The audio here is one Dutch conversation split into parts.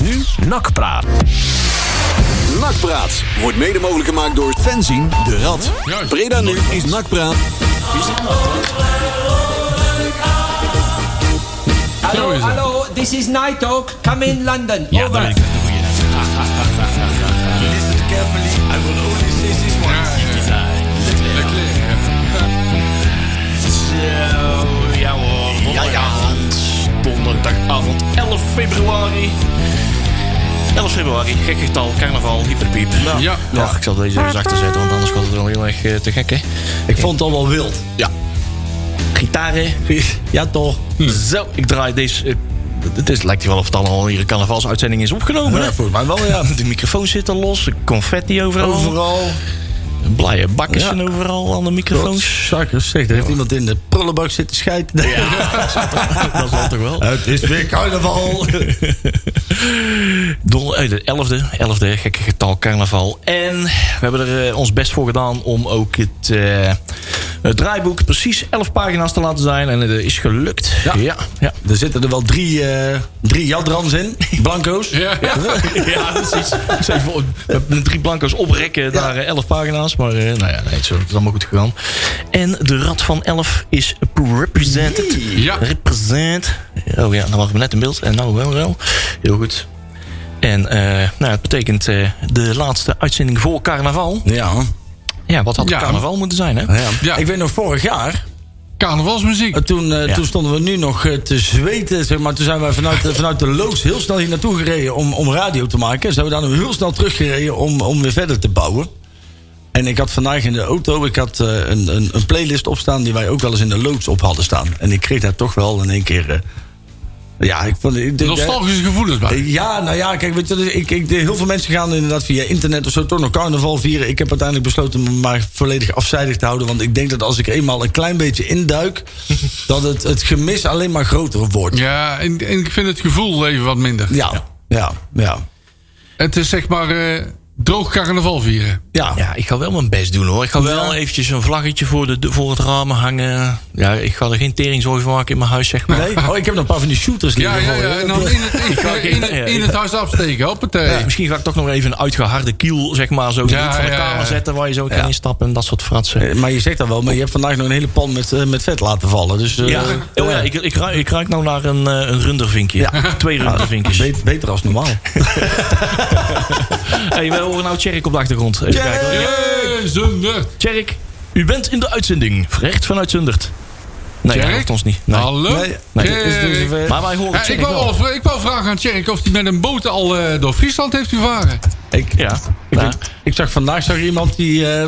nu Nakpraat. Nakpraat wordt mede mogelijk gemaakt door Fenzin de Rad. Breda nu is Nakpraat. Hallo, hallo, this is Night Talk. Come in London. Ja, Over. dat. Listen carefully. I will only say this once. Ja hoor. Ja, ja. Donderdagavond 11 februari. 11 februari, gek getal, carnaval, hyperpiep. Nou, Ja. Ach, ik zal deze even zachter zetten, want anders wordt het wel heel erg eh, te gek, hè? Ik vond het al wel wild. Ja. Gitaren. Ja, toch? Zo, ik draai deze... eh, Het is, lijkt wel of het allemaal hier een carnavalsuitzending is opgenomen. Ja, hè? volgens mij wel, ja. De microfoon zit er los, de confetti overal. Overal. Blije bakken zijn overal aan de microfoons. Zakkers, zeg, er heeft iemand in de prullenbak zitten scheiden. Dat zal toch wel. Het is weer carnaval. Don, eh, de 11e, 11e, gekke getal carnaval. En we hebben er eh, ons best voor gedaan om ook het, eh, het draaiboek precies 11 pagina's te laten zijn. En het is gelukt. Ja. ja, ja. Er zitten er wel drie, eh drie jadrans in. Blanco's. Ja. Ja, precies. Dus even met drie blanco's oprekken, daar eh, 11 pagina's. Maar eh, nou ja, nee, zo, het is allemaal goed gegaan. En de rad van 11 is represented. Ja. Represent. Oh ja, dan waren we net in beeld. En nou wel wel. Heel goed. En eh, nou, het betekent eh, de laatste uitzending voor carnaval. Ja. Ja, wat had Ja. carnaval moeten zijn, hè? ja. Ja. Ik weet nog vorig jaar. Carnavalsmuziek. eh, Toen, eh, Ja. toen stonden we nu nog eh, te zweten. Zeg maar. Toen zijn wij vanuit, de- vanuit de loods heel snel hier naartoe gereden om, om radio te maken. Zijn we daar nu heel snel teruggereden om, om weer verder te bouwen. En ik had vandaag in de auto ik had, eh, een, een, een playlist opstaan die wij ook wel eens in de loods op hadden staan. En ik kreeg daar toch wel in één keer. eh, ja, ik vond. ik- Nostalgische gevoelens bij. Eh, Ja, nou ja, kijk, weet je, dus ik, ik, heel veel mensen gaan inderdaad via internet of zo toch nog carnaval vieren. Ik heb uiteindelijk besloten me maar volledig afzijdig te houden. Want ik denk dat als ik eenmaal een klein beetje induik, dat het, het gemis alleen maar groter wordt. Ja, en, en ik vind het gevoel even wat minder. Ja, ja, ja. Het is zeg maar eh, droog carnaval vieren. Ja, Ja, ik ga wel mijn best doen hoor. Ik ga wel Ja. eventjes een vlaggetje voor, de, voor het raam hangen. Ja, ik ga er geen teringzooi van maken in mijn huis, zeg maar. Nee? Oh, ik heb nog een paar van die shooters Ja, liggen ja, ja. je. En dan in het, in, in, in het huis afsteken. Hoppatee. Misschien ga ik toch nog even een uitgeharde kiel, zeg maar, zo Ja, van de ja, kamer ja. zetten waar je zo kan Ja. instappen en dat soort fratsen. Eh, Maar je zegt dat wel, maar je hebt vandaag nog een hele pan met, eh, met vet laten vallen. Dus, eh, Ja, oh ja ik, ik, ruik, ik ruik nou naar een, een rundervinkje. Twee rundervinkjes. Beter, beter als normaal. Hey, we horen nou Tjerk op de achtergrond. Even kijken. Ja. Zundert. Tjerk, u bent in de uitzending. Recht vanuit Zundert. Nee, hij Tjerk? hoort ons niet. Nee. Hallo? Nee, Nee. Tjerk. Is dus zover. Maar wij horen Ja, ik, wou, wel. wel- ik wou vragen aan Tjerk of hij met een boot al eh, door Friesland heeft gevaren. ik, Ja. ik, Ja. ik zag vandaag zag ik iemand die, eh,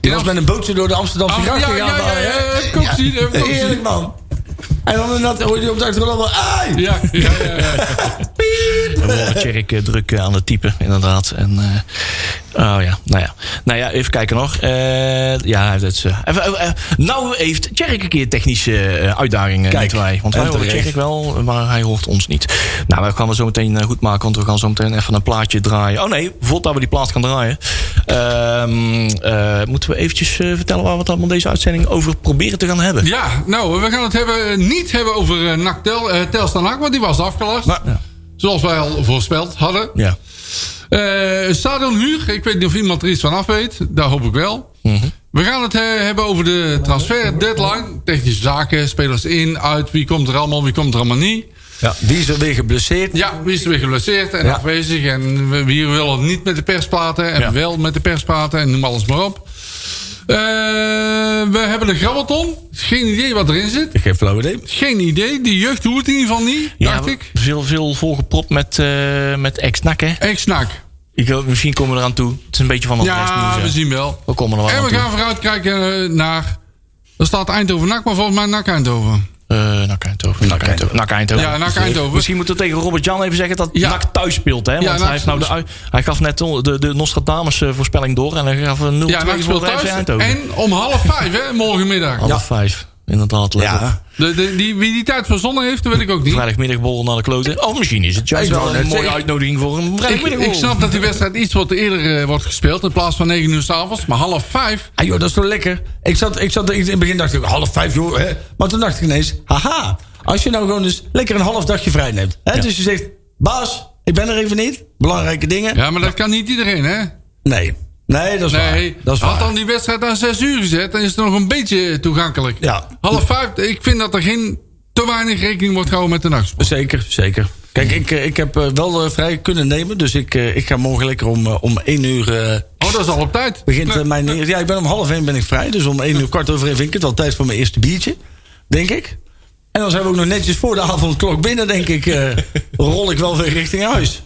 die Ja. was met een bootje door de Amsterdamse Ah, ja, grachten ja, ja, ja, ik ik ook Heerlijk gezien. man. En dan inderdaad hoor je op de achtergrond allemaal... Ai! Ja, ja, ja, ja. Tjerk eh, druk aan het typen, inderdaad. En, eh, oh ja, nou ja. Nou ja, even kijken nog. Eh, ja, dat is, eh, even, eh, nou heeft Tjerk een keer technische eh, uitdagingen, Kijk, wij. Want wij en horen. Tjerk wel, maar hij hoort ons niet. Nou, we gaan het zo meteen eh, goed maken, want we gaan zo meteen even een plaatje draaien. Oh nee, voordat we die plaat gaan draaien... ehm, eh, moeten we eventjes vertellen waar we het allemaal deze uitzending over proberen te gaan hebben. Ja, nou, we gaan het hebben, niet hebben over uh, NAC Tel, eh, Telstar NAC, want die was afgelast. Maar- Zoals wij al voorspeld hadden. Ja. Eh stadionhuur, ik weet niet of iemand er iets van af weet. Daar hoop ik wel. We gaan het eh, hebben over de transfer deadline. Technische zaken, spelers in, uit. Wie komt er allemaal, wie komt er allemaal niet. Ja, die is er weer geblesseerd. Ja, wie is er weer geblesseerd en Ja. afwezig. En wie wil niet met de pers praten. En Ja. wel met de pers praten. En noem alles maar op. Eh, we hebben de grabbelton. Geen idee wat erin zit. Ik geef flauw idee. Geen idee. Die jeugd doet het in ieder geval niet, dacht Ja, ik. Veel, veel volgepropt met, eh met ex-nak, hè? Ik, hoop- misschien komen we eraan toe. Het is een beetje van het Ja, we zien wel. We komen er wel En we toe. gaan vooruitkijken eh, naar... Er staat Eindhoven NAC, maar volgens mij NAC Eindhoven. Eh NAC Eindhoven. NAC Eindhoven. NAC Eindhoven. Ja, NAC Eindhoven. Misschien moeten we tegen Robert Jan even zeggen dat Ja. NAC thuis speelt. Hè? Want hij, heeft nou de, hij gaf net de, de, Nostradamus eh, voorspelling door. En hij gaf een 0-2 Ja, voor thuis. Eindhoven. En om half vijf, hè, morgenmiddag. Half vijf. Inderdaad. let op. Ja. De, de, die, wie die tijd verzonnen heeft, dat weet ik ook niet. Vrijdagmiddagborrel naar de kloten. Oh, misschien is het juist wel een mooie zeggen- uitnodiging voor een Ik, vrijdagmiddagborrel. ik snap dat die wedstrijd iets wat eerder eh, wordt gespeeld. In plaats van 9 uur s'avonds. Maar half vijf. Ah joh, dat is toch lekker? Ik zat, ik zat in het begin dacht ik, half vijf joh. Hè? Maar toen dacht ik ineens, haha. Als je nou gewoon eens lekker een half dagje vrij neemt. Hè? Dus je zegt, baas, Ik ben er even niet. Belangrijke dingen. Ja, maar dat kan niet iedereen, hè? Nee. Nee, dat is Nee, waar. Dat is had waar. dan die wedstrijd aan 6 uur gezet, dan is het nog een beetje toegankelijk. Ja. Half vijf, ik vind dat er geen te weinig rekening wordt gehouden met de nachtsport. Zeker, zeker. Kijk, ik, eh, ik heb eh, wel eh, vrij kunnen nemen. Dus ik, ik ga morgen lekker om, om 1 uur... Oh, dat is al op tijd. begint mijn... Ja, ik ben om half 1 ben ik vrij. Dus om 1 uur kwart over 1 vind ik het wel tijd voor mijn eerste biertje. Denk ik. En dan zijn we ook nog netjes voor de avondklok binnen, denk ik. rol ik wel weer richting huis.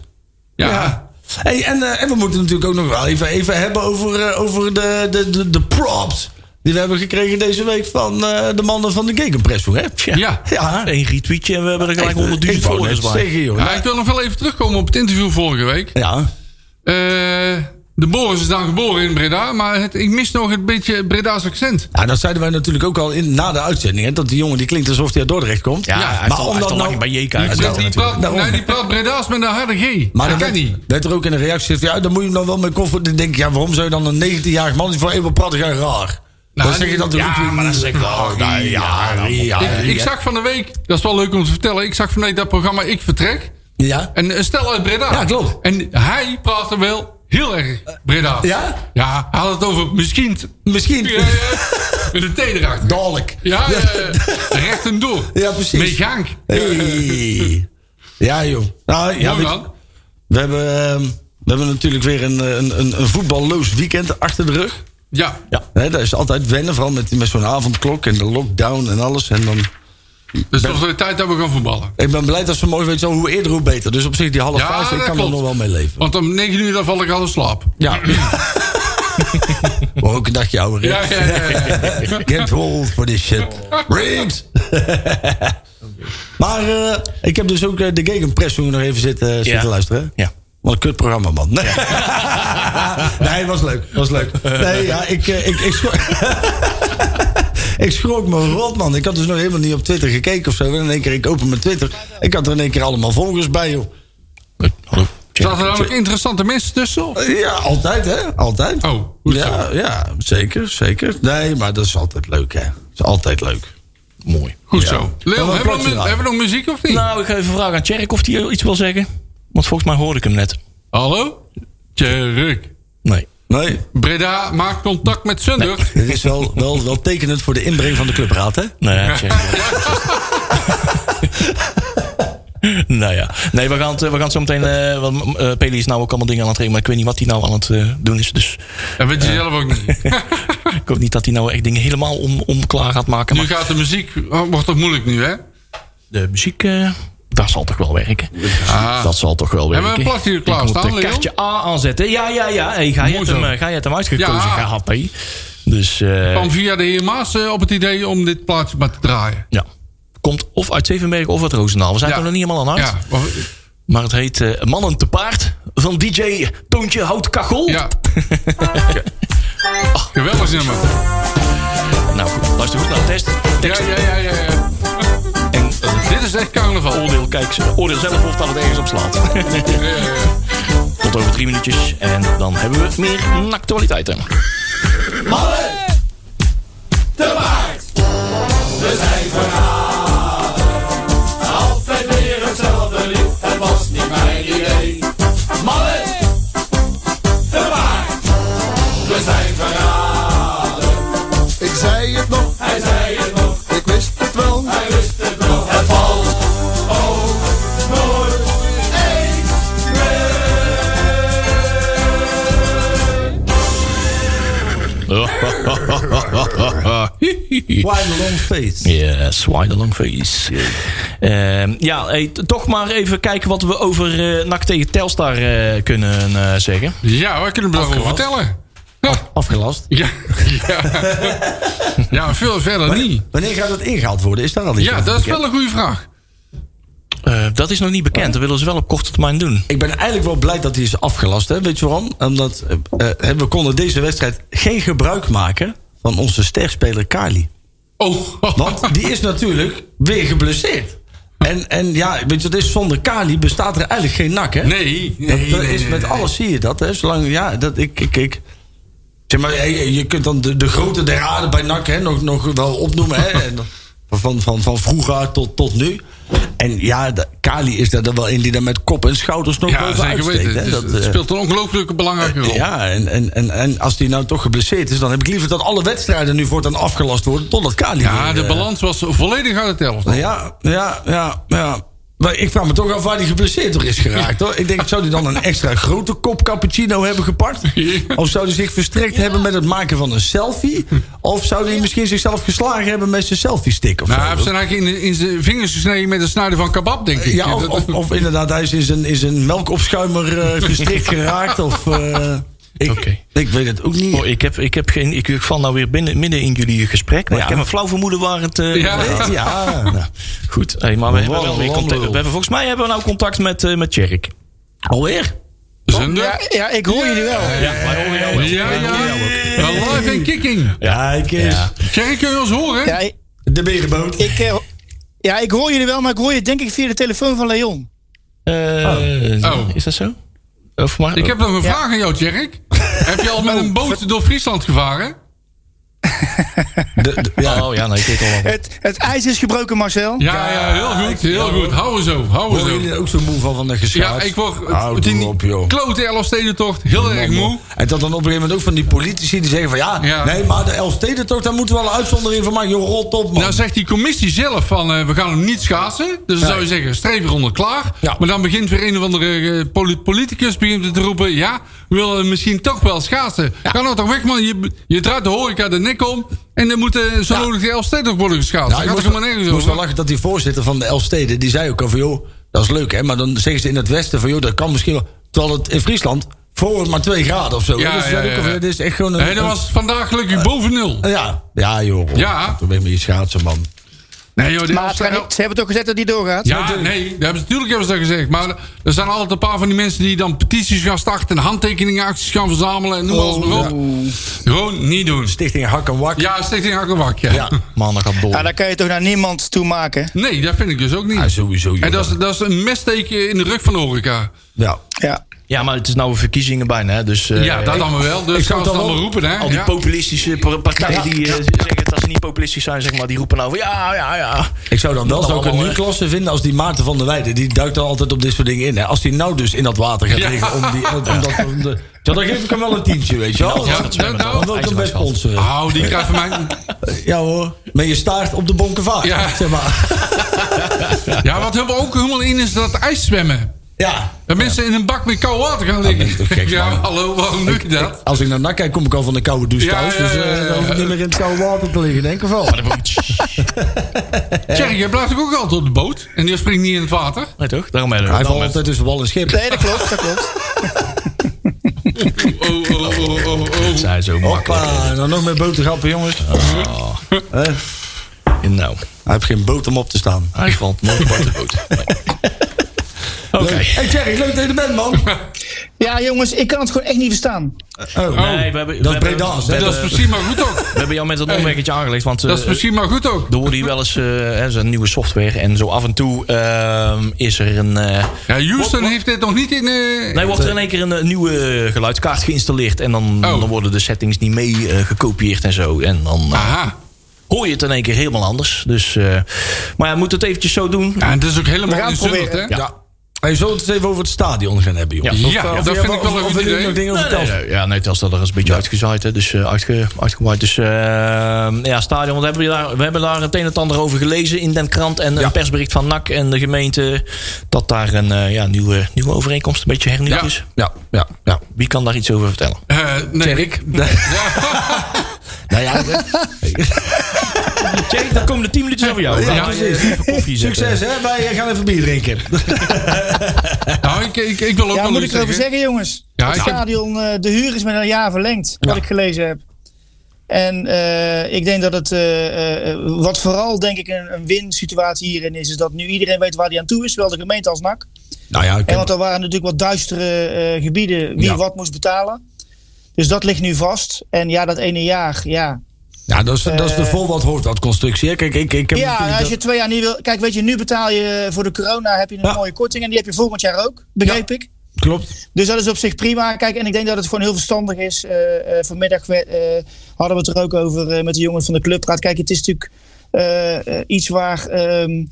Ja. Hey, en, eh, en we moeten natuurlijk ook nog wel even, even hebben over, eh, over de, de, de, de props. Die we hebben gekregen deze week van eh, de mannen van de Gegenpressing, hè? Tja. Ja. ja. Eén retweetje en we hebben er gelijk Ik- 100.000 ik wou volgers bij. zeggen, joh. Ja, ik wil nog wel even terugkomen op het interview vorige week. Ja. Eh, de Boris is dan geboren in Breda, maar het, ik mis nog een beetje Breda's accent. Ja, dat zeiden wij natuurlijk ook al in, na de uitzending. Hè, dat die jongen die klinkt alsof hij uit Dordrecht komt. Ja, Ja, maar al, omdat nou- lang bij JK Die, die, praat, nee, die praat Breda's met een harde G. Maar dat kan werd, niet. werd er ook in een reactie gezegd... ja, dan moet je hem dan wel met comfort... Dan denk ik, ja, waarom zou je dan een 19-jarig man... die voor even praten gaan raar? Nou, dan zeg je dat ja, maar dat zeg ik wel. Oh, nou, ja, ja, ik, ik ja. zag van de week, dat is wel leuk om te vertellen. Ik zag van de week dat programma Ik Vertrek. Ja? En een stel uit Breda. Ja, klopt. En hij praatte wel heel erg Breda. Ja? Ja, hij had het over misschien. Misschien. Ja, ja. Met een T erachter. Dadelijk. Ja, recht en door. Ja, precies. Meegank. Hey. Ja, joh. Nou, ja, we, hebben, ehm, we hebben natuurlijk weer een, een, een, een voetballoos weekend achter de rug. Ja. Ja. Hè, dat is altijd wennen, vooral met, met zo'n avondklok en de lockdown en alles. En dan, Dus het was weer tijd dat we gaan voetballen. ik ben blij dat ze mooi weten, hoe eerder hoe beter. Dus op zich die half Ja, vijf, ik kan er nog wel mee leven. Want om 9 uur dan val ik al in slaap. Ja. maar ook een dagje ouder. Ja, ja, ja. ja. Get old for this shit. Riggs! maar eh, ik heb dus ook eh, de Gegenpressing nog even zitten, zitten Ja. luisteren. Ja. Wat een kutprogramma, man. Nee, nee was leuk. Was leuk. Nee, ja, ik, eh, ik, ik, schrok, ik schrok me rot, man. Ik had dus nog helemaal niet op Twitter gekeken of zo. En in één keer, ik open mijn Twitter. Ik had er in één keer allemaal volgers bij, joh. Hallo. Zaten er ook interessante mensen tussen? of? Ja, altijd, hè? Altijd. Oh, goed zo. ja, ja, zeker, zeker. Nee, maar dat is altijd leuk, hè? Dat is altijd leuk. Mooi. Goed Ja. zo. Hebben we, nog, draaien. hebben we nog muziek of niet? Nou, ik ga even vragen aan Tjerk of hij iets wil zeggen. Want volgens mij hoorde ik hem net. Hallo? Tjerk. Nee. Nee, Breda maakt contact met Sunder. dit is wel, wel, wel tekenend voor de inbreng van de clubraad, hè? Nee, ja, nou ja. Nee, we gaan het, we gaan het zo meteen... eh want eh, Peli is nou ook allemaal dingen aan het regelen. Maar ik weet niet wat hij nou aan het eh, doen is. Dus Dat weet je zelf ook niet. ik hoop niet dat hij nou echt dingen helemaal om, om klaar gaat maken. nu Maar gaat de muziek... oh, wordt toch moeilijk nu, hè? de muziek... dat zal toch wel werken. Ah. Dat zal toch wel werken. Hebben we een plakje Ik klaarstaan, moet Leon? kaartje A aanzetten. Ja, ja, ja. Hey, ga, je het hem, eh, ga je het hem uitgekozen Ja. gehad, hè? Dus eh, kwam via de heer Maas eh, op het idee om dit plaatje maar te draaien. ja. Komt of uit Zevenberg of uit Roosendaal. We zijn Ja. er nog niet helemaal aan uit. Ja, maar- Maar het heet Mannen te paard van DJ Toontje Houtkachel. ja. Geweldig nummer. Nou goed, luister goed naar de test. Tekst ja, ja, ja. ja. Dit is echt carnaval. oordeel, kijk, oordeel zelf of dat het ergens op slaat. Tot over drie minuutjes. En dan hebben we meer actualiteiten. Ik Why the long face? Yes, why the long face. Ehm, ja, hey, toch maar even kijken wat we over eh NAC tegen Telstar eh, kunnen eh, zeggen. Ja, wat kunnen we daarover vertellen? Ja, Afgelast. ja, ja. ja veel verder niet. Wanneer gaat het ingehaald worden? Is daar al iets Ja, dat is wel een goede vraag. Eh, dat is nog niet bekend. Dat willen ze wel op korte termijn doen. Ik ben eigenlijk wel blij dat hij is afgelast. Hè? Weet je waarom? Omdat we konden deze wedstrijd geen gebruik maken van onze sterspeler Kali. Oh, Want die is natuurlijk weer geblesseerd. En, en ja, weet je, wat is zonder Kali bestaat er eigenlijk geen nak, hè? nee. nee, dat, dat nee, is nee, met nee. alles zie je dat, hè? Zolang, ja, dat ik, ik, ik. Zeg maar, je, je kunt dan de, de grote der aarde bij NAC hè, nog, nog wel opnoemen, hè? En Van, van, van vroeger tot, tot nu. En ja, de, Kali is daar dan wel in die daar met kop en schouders nog Ja, bovenuit zeker steekt, weten. Dat, het eh, speelt een ongelooflijke belangrijke rol. ja, en, en, en, en als die nou toch geblesseerd is, dan heb ik liever dat alle wedstrijden nu voortaan afgelast worden. Totdat Kali. Ja, weer, de eh, balans was volledig uit het elftal. Ja, ja, ja, ja. Maar ik vraag me toch af waar hij geblesseerd door is geraakt. Hoor. Ik denk, zou hij dan een extra grote kop cappuccino hebben gepakt? Of zou hij zich verstrekt hebben met het maken van een selfie? Of zou hij misschien zichzelf geslagen hebben met zijn selfie-stick? Of Nou, hij zo? heeft zijn eigenlijk in, in zijn vingers gesneden met een snijden van kebab, denk ik. ja, of, Dat- of, of inderdaad, hij is in zijn, in zijn melkopschuimer eh, verstrikt geraakt. Of, eh, ik, weet het ook niet. Oh, ik, heb, ik, heb geen, ik, ik val nou weer binnen, midden in jullie gesprek. Maar Ja. ik heb een flauw vermoeden waar het... eh, Ja. Ja, Nou, goed, hey, maar we hebben, wel weer contact, we hebben volgens mij hebben we nou contact met, eh met alweer? Zender? Ja, ja, ik hoor jullie wel. Ja, wij horen jou wel. Ja, ja. horen jou ook. Ja, Live en kicking. Ja, ik is. Ja. Kun je ons horen? Ja, ik, De berenboot. ik, eh, ja, ik hoor jullie wel, maar ik hoor je denk ik via de telefoon van Leon. Eh, Oh. Is dat zo? Of maar, Ik heb nog een Ja. vraag aan jou, Jerk. Heb je al met een boot door Friesland gevaren? De, de- ja, Oh ja, nee, ik weet al wel. Het, het ijs is gebroken, Marcel. Ja, ja, heel goed, heel goed. Hou er zo, hou zo. jullie er ook zo moe van van de geschaad? Ja, ik word Houd die er op, joh. klote Elfstedentocht heel erg moe. En dat dan op een gegeven moment ook van die politici die zeggen van ja, Ja. nee, maar de Elfstedentocht, daar moeten we wel een uitzondering van maken. Je rot op, man. Nou zegt die commissie zelf van eh, we gaan hem niet schaatsen. Dus dan zou je zeggen, streep eronder klaar. Ja. Maar dan begint weer een of andere eh, poli- politicus begint te roepen... ja, we willen misschien toch wel schaatsen. Ga nou toch weg man, je, je draait de horeca de nek om... en dan moet eh, zo Ja. nodig de Elfstedentocht worden geschaatst. Ja, dat ik moest, helemaal nergens ik moest wel lachen dat die voorzitter van de Elfsteden, die zei ook al van joh, dat is leuk hè, maar dan zeggen ze in het westen van joh, dat kan misschien wel. Terwijl het in Friesland voor maar 2 graden of zo. Ja, dus ja, ja. van, dit is echt gewoon een... Nee, dat was vandaag gelukkig boven nul. ja, ja joh. Ja. Toen ben je met je schaatsen man. Nee joh, die Maar was- ze hebben- ze hebben toch gezegd dat die doorgaat? Ja, nee, dat hebben ze, natuurlijk hebben ze dat gezegd. Maar er zijn altijd een paar van die mensen die dan petities gaan starten... en handtekeningenacties gaan verzamelen en noem alles maar op. Gewoon niet doen. Stichting Hak en Wak. Ja, Stichting Akkerwak, ja. Ja. Maandag gaat door. Ja, daar kan je toch naar niemand toe maken? Nee, dat vind ik dus ook niet. Ja, sowieso. joh. en dat is, dat is een messteken in de rug van de horeca. ja. Ja. Ja, maar het is nou verkiezingen bijna, hè, dus... eh, ja, dat dan maar wel. Dus ik ze het dan dan maar roepen, hè. Al die Ja. populistische par- partijen die eh, zeggen dat ze niet populistisch zijn, zeg maar, die roepen nou van ja, ja, ja. Ik zou dan wel Dat zou ik het allemaal, nu klasse vinden als die Maarten van der Weijden. Die duikt er altijd op dit soort dingen in. Hè. Als die nou dus in dat water gaat Ja. liggen. Om die, om dat, om de, ja, dan geef ik hem wel een tientje, weet je wel. Ja, dat zwemmen nou, dan. Dan wil ik hem best sponsoren. Nou, die krijgt van mij... Ja hoor, met je staart op de bonkenvaart. Ja. Zeg maar. Ja, wat hebben we ook helemaal in is dat ijszwemmen. Ja. Dat mensen in een bak met koud water gaan liggen. ben je toch gek, ja, man. hallo, waarom doe je dat? Als ik naar nak kijk, kom ik al van de koude douche Ja, thuis. ja, Dus ja, eh, ja, dan hoef ik ja. niet meer in het koude water te liggen, denk ik wel. Tjerk, jij blijft ook altijd op de boot. En die springt niet in het water. Nee toch? Daarom hebben we Hij valt altijd tussen wal en schip. Nee, dat klopt, dat klopt. Oh, oh, oh, oh, oh. Het zijn zo makkelijk. Hoppa, en dan nog met botergrappen, jongens. Eh, Nou, hij heeft geen boot om op te staan. hij valt nooit buiten de boot. Nee. Hey Thierry, leuk dat je er bent, man. Ja, jongens, ik kan het gewoon echt niet verstaan. Oh, Nee, we hebben, Dat hebben, we hè? Dat is misschien maar goed ook. we hebben jou met een omweggetje aangelegd, want Dat is eh, misschien maar goed ook. er worden hier wel eens eh, hè, zo'n nieuwe software en zo af en toe ehm, is er een... eh, Ja, Houston heeft dit nog niet in... eh, Nee, wordt er in één keer een eh, nieuwe geluidskaart geïnstalleerd. En dan, Oh. dan worden de settings niet mee eh, gekopieerd en zo. En dan eh, Aha. hoor je het in één keer helemaal anders. Dus, eh, maar ja, moet het eventjes zo doen. Ja, en het is ook helemaal gaan in het Zundert, hè? Ja. Hey, zullen we het eens even over het stadion gaan hebben, jongens? Ja, Of- ja, of- dat vind ik wel een goed idee. nog dingen over Nee, nee, ja, nee, Telstar is een beetje uitgezaaid, hè, dus uh, uitge, uitgewaaid. Dus eh, ja, stadion, wat hebben we, daar, we hebben daar het een en het ander over gelezen in den krant. En een persbericht van NAC en de gemeente. Dat daar een eh, ja, nieuwe, nieuwe overeenkomst een beetje hernieuwd is. Ja, ja, ja. Wie kan daar iets over vertellen? Eh, nee, ik. Nou ja, Jake, dan komen de 10 minuten over jou. Ja, Ja, precies. even koffie zetten. succes hè. Wij gaan even bier drinken. Nou, ik, ik, ik wil ook Ja, wel moet ik erover zeggen. zeggen, jongens? Ja, het ik heb- stadion, eh, de huur is met een jaar verlengd, wat Ja. ik gelezen heb. En eh, ik denk dat het, eh, eh, wat vooral denk ik een, een win-situatie hierin is, is dat nu iedereen weet waar hij aan toe is, zowel de gemeente als NAC. Nou ja, En want er waren natuurlijk wat duistere eh, gebieden wie Ja. wat moest betalen. Dus dat ligt nu vast. En ja, dat ene jaar, ja. Ja, dat, is, dat is de vol wat hoort uit constructie. Kijk, ik, ik heb Ja, als je dat- twee jaar niet wil. Kijk, weet je, nu betaal je voor de corona heb je een Ja. mooie korting. En die heb je volgend jaar ook, begreep ik. Klopt. Dus dat is op zich prima. Kijk, en ik denk dat het gewoon heel verstandig is. Eh, eh, vanmiddag eh, hadden we het er ook over met de jongens van de clubraad. Kijk, het is natuurlijk iets waar. ehm,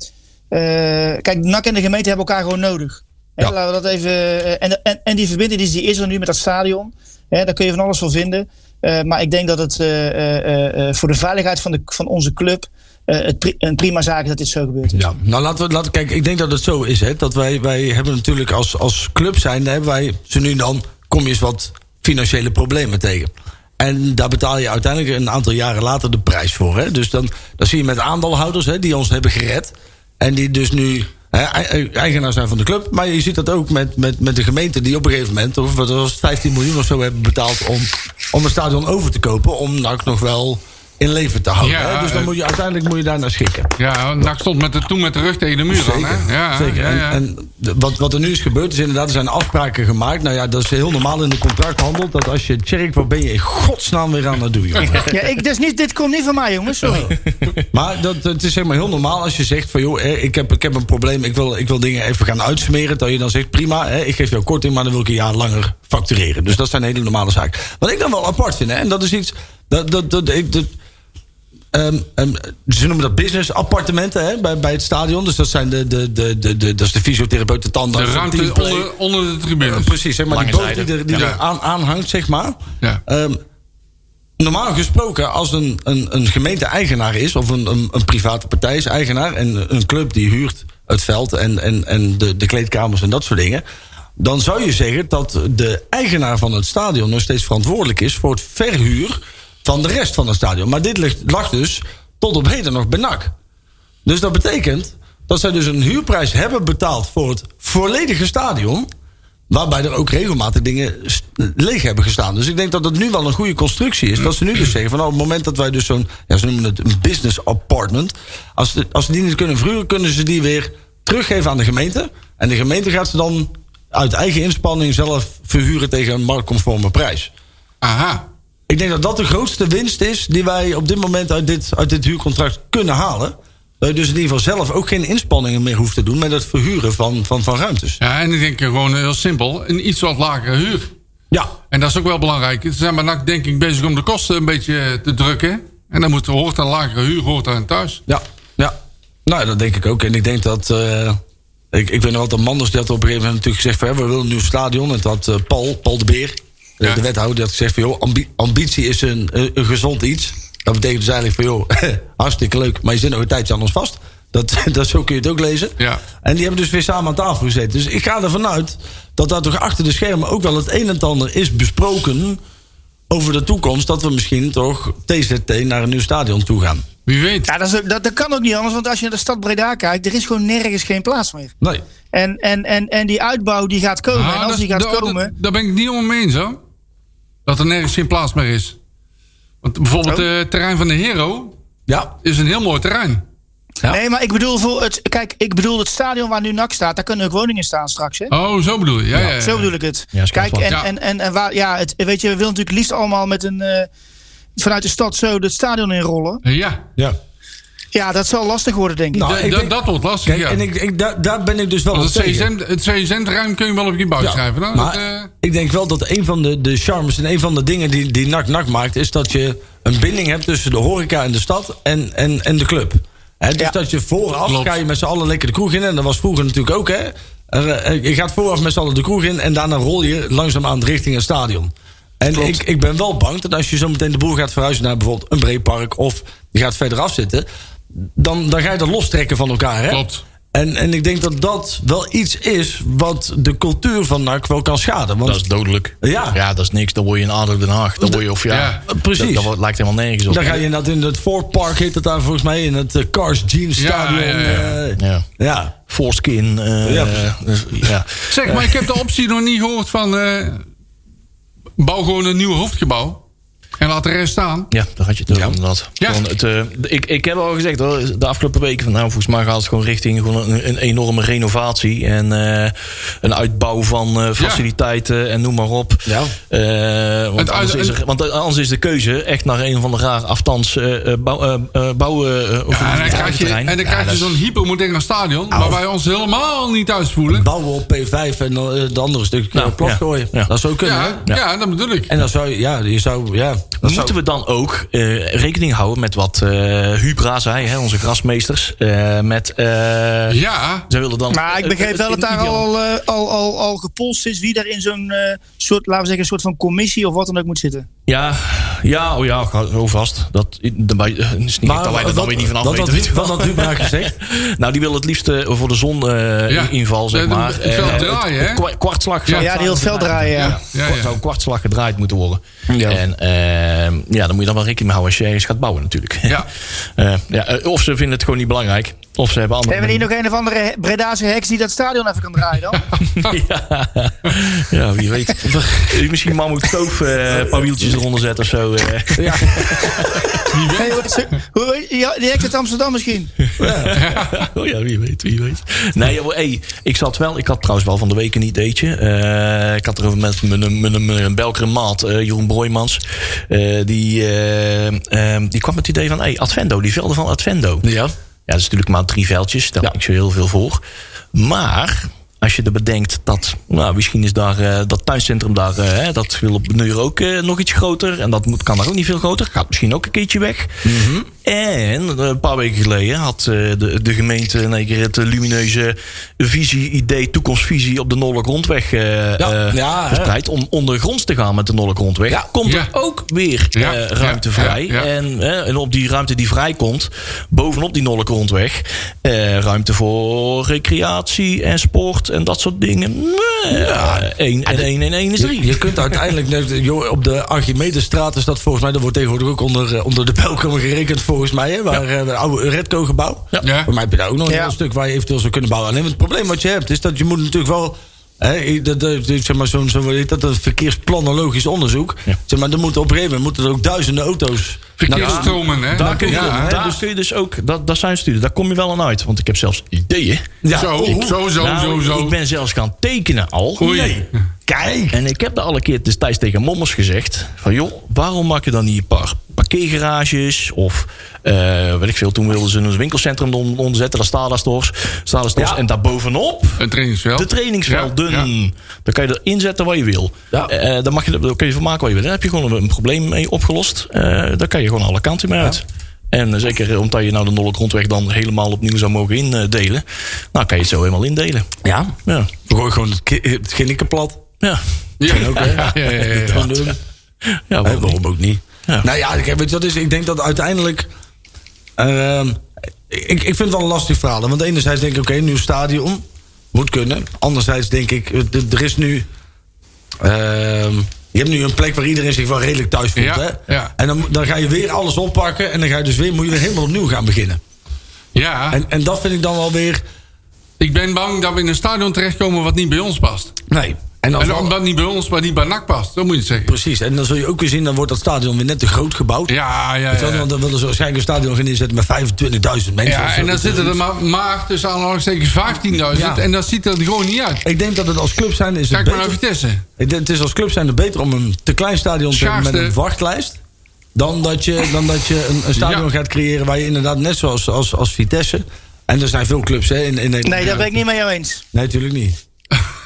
eh, kijk, NAC en de gemeente hebben elkaar gewoon nodig. Hè, laten we dat even. en, en, en die verbinding die is er nu met dat stadion. Hè, daar kun je van alles van vinden. Eh, maar ik denk dat het eh, eh, voor de veiligheid van, de, van onze club. het een prima zaak dat dit zo gebeurt. Ja, nou laten we, laten, kijk, ik denk dat het zo is, hè, dat wij, wij hebben natuurlijk als, als club zijn, hebben wij zo nu dan kom je eens wat financiële problemen tegen. En daar betaal je uiteindelijk een aantal jaren later de prijs voor. Hè? Dus dan, dan zie je met aandeelhouders hè, die ons hebben gered. En die dus nu eigenaar zijn van de club. Maar je ziet dat ook met, met, met de gemeente die op een gegeven moment... of wat was het, 15 miljoen of zo hebben betaald om, om een stadion over te kopen. Om NAC nog wel in leven te houden. Ja, hè? Dus dan eh, moet je, uiteindelijk moet je daar naar schikken. Ja, NAC stond met de, toen met de rug tegen de muur dan, hè? Ja, Zeker. ja, ja. En, wat, wat er nu is gebeurd is inderdaad, er zijn afspraken gemaakt. Nou ja, dat is heel normaal in de contracthandel. Dat als je Tjerk, wat ben je in godsnaam weer aan het doen, jongen. Ja, ik, dus niet, dit komt niet van mij, jongens. Sorry. Maar dat, het is zeg maar heel normaal als je zegt van joh, eh, ik heb, ik heb een probleem, ik wil, ik wil dingen even gaan uitsmeren. Dat je dan zegt prima, hè, ik geef jou korting, maar dan wil ik een jaar langer factureren. Dus dat zijn hele normale zaken. Wat ik dan wel apart vind, hè, en dat is iets, dat, dat, dat, ik, dat, ehm, ehm, ze noemen dat business appartementen hè, bij, bij het stadion. Dus dat zijn de, de, de, de, de, dat is de fysiotherapeut, de De tandarts, ruimte onder, onder de tribune. Eh, precies, zeg maar Lange die boot zijde. die er, die Ja. er aan, aan hangt, zeg maar. Ja. Ehm, normaal gesproken, als een, een, een gemeente-eigenaar is... of een, een, een private partij is eigenaar... en een club die huurt het veld en, en, en de, de kleedkamers en dat soort dingen... dan zou je zeggen dat de eigenaar van het stadion... nog steeds verantwoordelijk is voor het verhuur van de rest van het stadion. Maar dit ligt, lag dus tot op heden nog bij NAC. Dus dat betekent dat zij dus een huurprijs hebben betaald... voor het volledige stadion... Waarbij er ook regelmatig dingen leeg hebben gestaan. Dus ik denk dat het nu wel een goede constructie is. Dat ze nu dus zeggen van nou, op het moment dat wij dus zo'n, ja, ze noemen het een business apartment. Als, als ze die niet kunnen verhuren, kunnen ze die weer teruggeven aan de gemeente. En de gemeente gaat ze dan uit eigen inspanning zelf verhuren tegen een marktconforme prijs. Aha. Ik denk dat dat de grootste winst is die wij op dit moment uit dit, uit dit huurcontract kunnen halen. Dat je dus in ieder geval zelf ook geen inspanningen meer hoeft te doen met het verhuren van, van, van ruimtes. Ja, en ik denk gewoon heel simpel. Een iets wat lagere huur. Ja, En dat is ook wel belangrijk. Ze zijn NAC denk ik bezig om de kosten een beetje te drukken. En dan moet, hoort een lagere huur hoort aan thuis. Ja, ja. Nou, dat denk ik ook. En ik denk dat. eh, ik, ik weet nog wel dat Manders die had op een gegeven moment natuurlijk gezegd: van, hè, we willen een nieuw stadion. En dat eh, Paul, Paul de Beer, de, Ja. de wethouder, die had gezegd: van, joh, ambi- ambitie is een, een, gezond iets. Dat betekent dus eigenlijk van joh, hartstikke leuk, maar je zit nog een tijdje aan ons vast. Dat, dat zo kun je het ook lezen. Ja. En die hebben dus weer samen aan tafel gezeten. Dus ik ga ervan uit dat daar toch achter de schermen ook wel het een en ander is besproken over de toekomst. Dat we misschien toch TZT naar een nieuw stadion toe gaan. Wie weet. Ja, dat, is, dat, dat kan ook niet anders, want als je naar de stad Breda kijkt, er is gewoon nergens geen plaats meer. Nee. En, en, en, en die uitbouw die gaat komen. Ah, en als dat- die gaat dat- komen. Daar ben ik het niet om mee eens hoor. Dat er nergens geen plaats meer is. Want bijvoorbeeld Oh. eh, het terrein van de Hero Ja. is een heel mooi terrein. Ja. Nee, maar ik bedoel, voor het, kijk, ik bedoel het stadion waar nu NAC staat, daar kunnen ook woningen staan straks. Hè? Oh, zo bedoel je. Ja, ja, ja. Zo bedoel ik het. Kijk, en, en, en waar, ja, het, weet je, we willen natuurlijk liefst allemaal met een. eh, vanuit de stad zo het stadion inrollen. Ja, Ja. Ja, dat zal lastig worden, denk ik. Nou, ik denk- dat wordt lastig, Kijk, ja. en ik, ik, daar, daar ben ik dus wel Want op het tegen. CSM, het CSM-terrein kun je wel op je buik Ja, schrijven. Nou, maar dat, eh, ik denk wel dat een van de, de charmes en een van de dingen die, die NAC NAC maakt... is dat je een binding hebt tussen de horeca en de stad en, en, en de club. Hè, dus Ja. dat je vooraf Klopt. ga je met z'n allen lekker de kroeg in. En dat was vroeger natuurlijk ook, hè. Eh, Je gaat vooraf met z'n allen de kroeg in... en daarna rol je langzaam aan richting het stadion. En ik, ik ben wel bang dat als je zo meteen de boel gaat verhuizen... naar bijvoorbeeld een breedpark of je gaat verder afzitten... dan, dan ga je dat lostrekken van elkaar, hè. Klopt. En, en ik denk dat dat wel iets is wat de cultuur van NAC wel kan schaden. Want Dat is dodelijk. Ja. ja, dat is niks. Dan word je in ADO Den Haag. Dan word je of ja. Ja, precies. Dat, dat wordt- lijkt helemaal nergens op. dan ga je inderdaad in het Fort Park, heet het daar volgens mij, in het eh, Cars Jeans Ja, Stadion. ja, ja. eh, Ja. ja. Foreskin. eh, Ja. dus, ja. Zeg, maar ik heb de optie nog niet gehoord van... eh, bouw gewoon een nieuw hoofdgebouw. En laat de rest staan. Ja, daar had je het over inderdaad. Ja. Gewoon het, eh, ik, ik heb al gezegd hoor, de afgelopen weken van nou, volgens mij gaat het gewoon richting gewoon een, een enorme renovatie en eh, een uitbouw van eh, faciliteiten en noem maar op. Ja. Eh, want, Het anders is er, want anders is de keuze echt naar een van de raar afstands eh, eh, bouw, eh, eh, bouwen. of Ja, en dan krijg je, en dan Ja, krijg je dat zo'n hypermodern stadion... waar wij ons helemaal niet thuis voelen. Bouwen op P5 en dan de andere stuk Nou, plat ja. gooien. Ja. Dat zou kunnen, Ja, hè? ja. dat bedoel ik. En dan zou je, ja, je zou, ja, Moeten we dan ook eh, rekening houden met wat eh Hubra zei, hè, onze grasmeesters? eh, met, eh, Ja, Ze willen dan. Maar ik begreep wel dat daar al, al, al, al gepolst is wie daar in zo'n eh, soort, laten we zeggen, een soort van commissie of wat dan ook moet zitten. Ja, ja, oh ja, zo vast. Dat daarbij is niet dat wij er dan weer niet van af wat, weten. wel. wat had Hubra gezegd? nou, die wil het liefst eh, voor de zon eh, Ja. inval, zeg Ja, maar. het veld Eh, draaien, hè? kwa- Kwartslag. Ja. zou- Ja, die heel het veld draaien. Ja. ja, ja, Kwart- ja. zou een kwartslag gedraaid moeten worden. Ja. En ehm, ja, dan moet je dan wel rekening mee houden als je ergens gaat bouwen natuurlijk. Ja. Eh, ja, eh, of ze vinden het gewoon niet belangrijk. Of ze hebben andere... Hebben we hier nog een of andere Bredaanse heks die dat stadion even kan draaien dan? ja. ja, wie weet. Misschien Mammoet Stoof eh, een paar wieltjes eronder zetten of zo. eh. Hey, ja, die heks uit Amsterdam misschien. Oh ja, wie weet, wie weet. Nee, joh, hey, ik zat wel, ik had trouwens wel van de week een ideetje. Eh, ik had erover met mijn, Belkere maat, eh, Jeroen Broijmans. Eh, die, eh, ehm, die kwam met het idee van, hey, Advendo, die velden van Advendo. Ja. Ja, dat is natuurlijk maar drie veldjes. Daar heb ik zo heel veel voor. Maar als je er bedenkt dat, nou, misschien is daar eh, dat tuincentrum daar, eh, dat wil op Nuur ook eh, nog iets groter. En dat moet, kan daar ook niet veel groter. Gaat misschien ook een keertje weg. En eh, een paar weken geleden had eh, de, de gemeente in één keer het eh, lumineuze visie, idee, toekomstvisie op de Noordelijk Rondweg eh, Ja, ja, hè. verspreid. Om ondergronds te gaan met de Noordelijk Rondweg. Ja. Komt er ook weer eh, ruimte vrij. En, en op die ruimte die vrijkomt, bovenop die Noordelijke Rondweg, eh, ruimte voor recreatie en sport en dat soort dingen. Ja, 1 en 1 en 1 is 3. Je, je kunt uiteindelijk, joh, op de Archimedestraat is dat volgens mij, dat wordt tegenwoordig ook onder, onder de Belkom gerekend volgens mij, hè, waar eh, het oude Redco gebouw. Ja. Ja. Voor mij heb je daar ook nog een heel stuk waar je eventueel zou kunnen bouwen. Alleen het probleem wat je hebt, is dat je moet natuurlijk wel. Hè, dat, dat, zeg maar, zo'n, zo, dat, dat verkeersplanologisch onderzoek. Ja. Zeg maar, er moeten op een gegeven moment moeten er ook duizenden auto's. Verkeersstromen, hè? Daar kun, je, ja, hè? daar kun je dus ook, dat, dat zijn studie, daar kom je wel aan uit. Want ik heb zelfs ideeën. Ja, Zo, oh, zo, zo, Nou, zo, zo. Ik ben zelfs gaan tekenen al. Oei. Nee. Kijk! En ik heb daar al een keer destijds tegen Mommers gezegd: van joh, waarom maak je dan niet een paar parkeergarages? Of eh weet ik veel, toen wilden ze een winkelcentrum on- onderzetten, daar. Stala Stores. Ja. En daarbovenop Een trainingsveld. de trainingsvelden. Ja, ja. Dan kan je erin zetten wat je wil. Ja. Eh, dan mag je, daar kun je van maken wat je wil. Dan heb je gewoon een probleem mee opgelost. Eh daar kan je gewoon alle kanten mee uit. En eh, zeker omdat je nou de Nolle Grondweg dan helemaal opnieuw zou mogen indelen. Nou kan je het zo helemaal indelen. Ja, Ja. gooi gewoon het, ginniken plat. Ja. Ja, ja, ja, ja, ja. Ja, waarom waarom ook niet? Ja. Nou ja, ik, weet je wat is, ik denk dat uiteindelijk. ehm, ik, ik vind het wel een lastig verhaal. Want enerzijds denk ik, oké, nieuw stadion. Moet kunnen. Anderzijds denk ik, eh, er is nu. ehm, je hebt nu een plek waar iedereen zich wel redelijk thuis voelt. Ja, hè? ja. En dan, dan ga je weer alles oppakken. En dan ga je dus weer, moet je weer helemaal opnieuw gaan beginnen. Ja, En, en dat vind ik dan wel weer. ik ben bang dat we in een stadion terechtkomen wat niet bij ons past. Nee. En omdat niet bij ons, maar niet bij NAC past. Zo moet je het zeggen. Precies. En dan zul je ook weer zien, dan wordt dat stadion weer net te groot gebouwd. Ja, ja, ja. Want dan willen ze waarschijnlijk een stadion gaan inzetten met 25.000 mensen. Ja, en dan zitten er maar, maar tussen aanhalingstekens 15.000. Ja. En dat ziet er gewoon niet uit. Ik denk dat het als club zijn is het Kijk maar naar. Vitesse. Ik denk, het is als club zijn het beter om een te klein stadion te hebben met een wachtlijst. Dan dat je, dan dat je een, een stadion Ja. gaat creëren waar je inderdaad net zoals als, als Vitesse. En er zijn veel clubs hè, in, in Nederland. Nee, dat ben ik niet met jou eens. Nee, natuurlijk niet.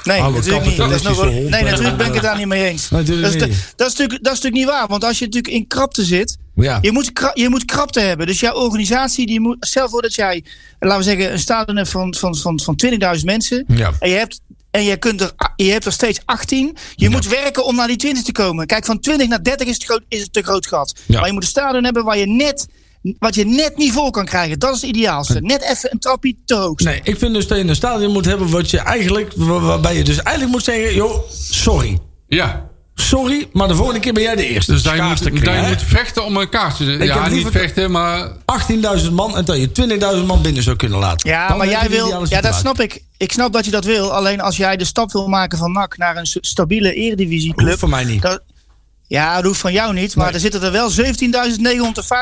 Nee, Oude natuurlijk niet. Dat is nog nee, natuurlijk ben ik het daar niet mee eens. Dat, is dat, is natuurlijk, dat is natuurlijk niet waar. Want als je natuurlijk in krapte zit, Ja. je, moet je moet krapte hebben. Dus jouw organisatie, die moet, stel voor dat jij, laten we zeggen, een stadion hebt van, van, van, van 20.000 mensen. Ja. En je hebt, en je, kunt er, je hebt er steeds 18. Je moet werken om naar die 20 te komen. Kijk, van 20 naar 30 is het, groot, is het te groot gat. Ja. Maar je moet een stadion hebben waar je net, wat je net niet vol kan krijgen. Dat is het ideaalste. Net even een trapje te hoog. Nee, ik vind dus dat je een stadion moet hebben wat je eigenlijk, waar- waarbij je dus eigenlijk moet zeggen, joh, sorry. Ja. Sorry, maar de volgende keer ben jij de eerste. Dus Schaarste moet, je moet vechten om een kaartje. heb Ja, niet vechten, maar... 18.000 man en dat je 20.000 man binnen zou kunnen laten. Ja, Dan maar jij wil. Ja, dat snap ik. Ik snap dat je dat wil. Alleen als jij de stap wil maken van NAC naar een stabiele eredivisieclub. Hoeft voor mij niet. dat- ja, dat hoeft van jou niet. Maar er zitten er wel 17.905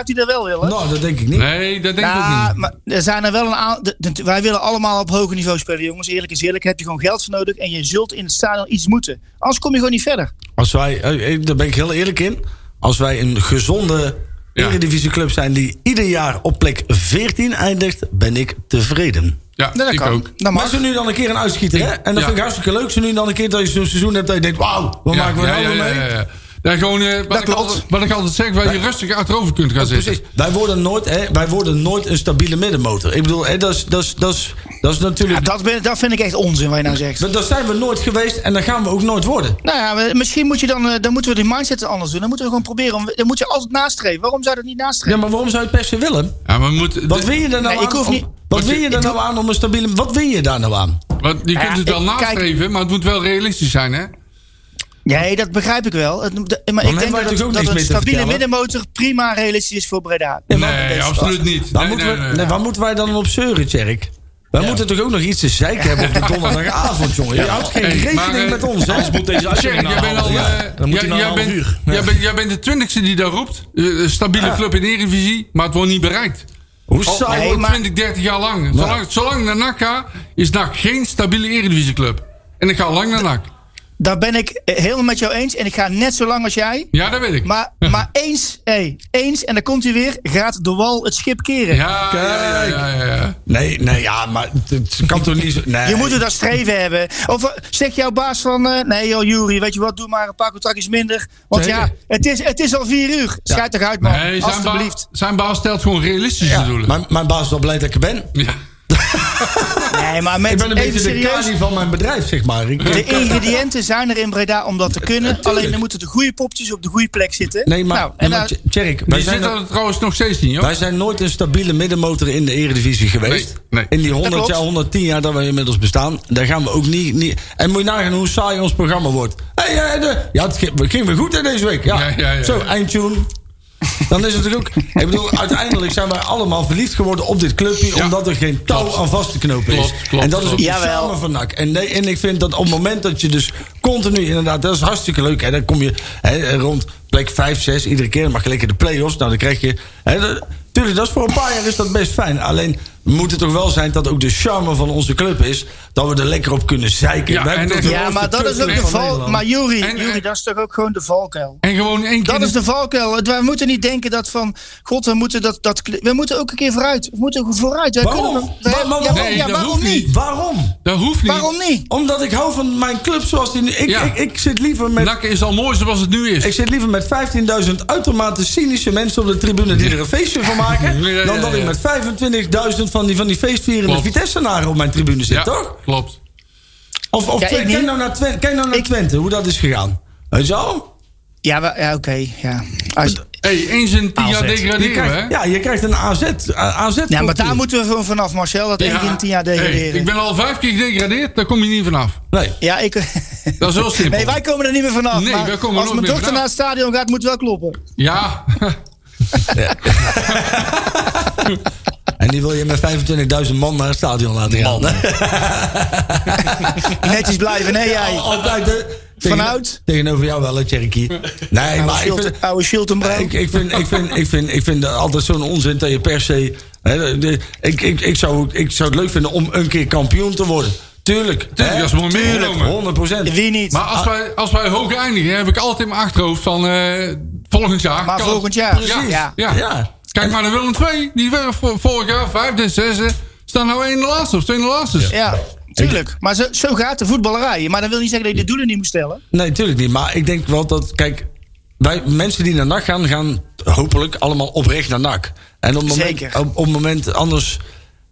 die er wel willen. Nou, dat denk ik niet. Nee, dat denk ik ook Ja, niet. maar er zijn er wel een aantal. Wij willen allemaal op hoger niveau spelen, jongens. Eerlijk is eerlijk. Heb je gewoon geld voor nodig. En je zult in het stadion iets moeten. Anders kom je gewoon niet verder. Als wij, eh, eh, daar ben ik heel eerlijk in. Als wij een gezonde Ja. eredivisieclub zijn die ieder jaar op plek 14 eindigt, ben ik tevreden. Ja, dat ik kan. ook. Dat Maar ze nu dan een keer een uitschieter, hè? En dat Ja. vind ik hartstikke leuk. Ze nu dan een keer dat je zo'n seizoen hebt dat je denkt, wauw, wat Ja, maken we ja, nou ja, weer ja, mee? Ja, ja. Ja, gewoon, eh, wat, ik klopt. altijd, wat ik altijd zeg, waar je rustig achterover kunt gaan zitten. Precies. Wij worden, nooit, hè, wij worden nooit een stabiele middenmotor. Ik bedoel, hè, dat, is, dat, is, dat, is, dat is Ja, natuurlijk... dat, ben, dat vind ik echt onzin wat je nou zegt. Dat, dat zijn we nooit geweest en dat gaan we ook nooit worden. Nou ja, misschien moet je dan, eh, dan moeten we die mindset anders doen. Dan moeten we gewoon proberen. Om, dan moet je altijd nastreven. Waarom zou je dat niet Ja, nastreven? maar waarom zou je het per se willen? Ja, maar we moeten, Wat wil je er nou Nee, ik aan? hoef om- niet- wat wil je- er nou aan om een stabiele... Wat wil je daar nou aan? wat, je kunt Ja, het wel ik- nastreven, maar het moet wel realistisch zijn, hè? Nee, dat begrijp ik wel. Het, de- maar ik denk dat, het- ook dat een stabiele middenmotor prima realistisch is voor Breda. Nee, absoluut niet. Waar, Nee, moeten, nee, we, waar moeten wij dan op zeuren, Tjerk? Wij moeten toch ook nog iets te zeiken hebben op de donderdagavond, jongen. Je houdt geen Hey, rekening maar, eh, met ons, hè? Anders moet deze Tjerk, uitzending jij bent al... ja. eh, Dan moet jij- bent- uur. Jij bent- Jij bent de twintigste die dat roept. Eh, Een stabiele club in Eredivisie, maar het wordt niet bereikt. Hoe al Nee, maar- 20, 30 jaar lang. Zolang, zolang ik naar NAC ga, is NAC geen stabiele Eredivisieclub. En ik ga lang naar NAC. Daar ben ik helemaal met jou eens. En ik ga net zo lang als jij. Ja, dat weet ik. Maar, maar eens, hey, eens, en dan komt hij weer, gaat de wal het schip keren. ja, ja, ja, ja, ja, ja. Nee, nee, ja, maar het- kan toch niet zo... Nee. Je moet het dat streven hebben. Of eh, zegt jouw baas van... eh, nee joh, Jury, weet je wat, doe maar een paar contractjes minder. Want Zeker. ja, het is, het is al vier uur. Schijt toch uit, man. Nee, zijn Alsjeblieft. baas, zijn baas stelt gewoon realistische Ja, doelen. mijn, mijn baas is wel blij dat ik er ben. Ja. Nee, maar met Ik ben een beetje de. Kali van mijn bedrijf, zeg maar. Ik, De ingrediënten zijn er in Breda om dat te kunnen. Alleen dan moeten de goede popjes op de goede plek zitten. nee, maar, Nou, nee, en maar daar- Tjerk, wij Die zijn, er- trouwens nog steeds niet, hoor. wij zijn nooit een stabiele middenmotor in de eredivisie geweest. Nee, nee. In die 100 klopt. jaar, 110 jaar dat we inmiddels bestaan. Daar gaan we ook niet... niet en moet je nagaan hoe saai ons programma wordt. Hey, eh, de, ja, het ging, het ging weer goed hè, deze week. Ja, Ja, ja, ja. Zo, eindtune. Dan is het natuurlijk ook... Ik bedoel, uiteindelijk zijn wij allemaal verliefd geworden op dit clubje... Ja. omdat er geen touw Klopt. aan vast te knopen is. Klopt, klopt, en dat is ook de van NAC. En, nee, en ik vind dat op het moment dat je dus continu... inderdaad, dat is hartstikke leuk. Hè, dan kom je hè, rond plek 5, 6 iedere keer. Dan mag je lekker de play-offs. Nou, dan krijg je... Hè, dat- tuurlijk, dat is voor een paar jaar is dat best fijn. Alleen moet het toch wel zijn dat ook de charme van onze club is... dat we er lekker op kunnen zeiken. Ja, en- en- Ja, maar dat is ook de val. Maar En- en- dat is toch ook gewoon de valkuil. En gewoon één keer... Dat is de valkuil. We moeten niet denken dat van... God, we moeten, dat, dat, we moeten ook een keer vooruit. We moeten vooruit. Wij Waarom? kunnen- wij- Maar- maar- ja, Nee, ja, waarom niet? niet. Waarom? Dat hoeft niet. Waarom niet? Omdat ik hou van mijn club zoals die nu... Ik, Ja. ik, ik zit liever met... NAC is al mooi zoals het nu is. Ik zit liever met 15.000 uitermate cynische mensen op de tribune die er een feestje van maken. Ja, ja, Dan dat ik met 25.000 van die, van die feestvierende. Vitesse-naren op mijn tribune zit, ja, toch? klopt. Ja, Of, of Twente- ik kijk, nou naar Twente, kijk nou naar Ik- Twente, hoe dat is gegaan. Weet je wel? Ja, ja oké. ja. Als- hey, eens in tien jaar AZ. Je degraderen, hè? ja, je krijgt een AZ. AZ ja, maar daar moeten we gewoon vanaf, Marcel. Dat één keer in tien jaar Hey, degraderen. ik ben al vijf keer gedegradeerd, daar kom je niet vanaf. Nee. Ja, ik... Dat is heel simpel. Nee, wij komen er niet meer vanaf. Nee, wij komen er als mijn dochter vanaf. naar het stadion gaat, moet het wel kloppen. Ja, En die wil je met 25.000 man naar het stadion laten gaan. Netjes blijven, nee jij. Altijd, hè? Tegen- Vanuit? Tegenover jou wel, Cherokee. Nee, Oude maar ik vind, Oude Schiltenbrouw. ik, ik, vind, ik, vind, ik, vind, ik vind dat altijd zo'n onzin dat je per se... Hè, de- de- ik, ik, ik, zou, ik zou het leuk vinden om een keer kampioen te worden. Tuurlijk. Tuurlijk, dat is mooi meegenomen. 100 procent. Wie niet? maar als wij, als wij hoog eindigen, heb ik altijd in mijn achterhoofd van eh, volgend jaar. Maar volgend jaar. Ja, Ja. ja. Ja. Kijk maar naar Willem II. Die vorig jaar vijfde en zesde. Staan nou één de laatste of twee de laatste. Ja, tuurlijk. Maar zo, zo gaat de voetballerij. Maar dat wil niet zeggen dat je de doelen niet moet stellen. Nee, tuurlijk niet. Maar ik denk wel dat... Kijk, wij, mensen die naar NAC gaan, gaan hopelijk allemaal oprecht naar NAC. En op het moment, Zeker. op, moment anders...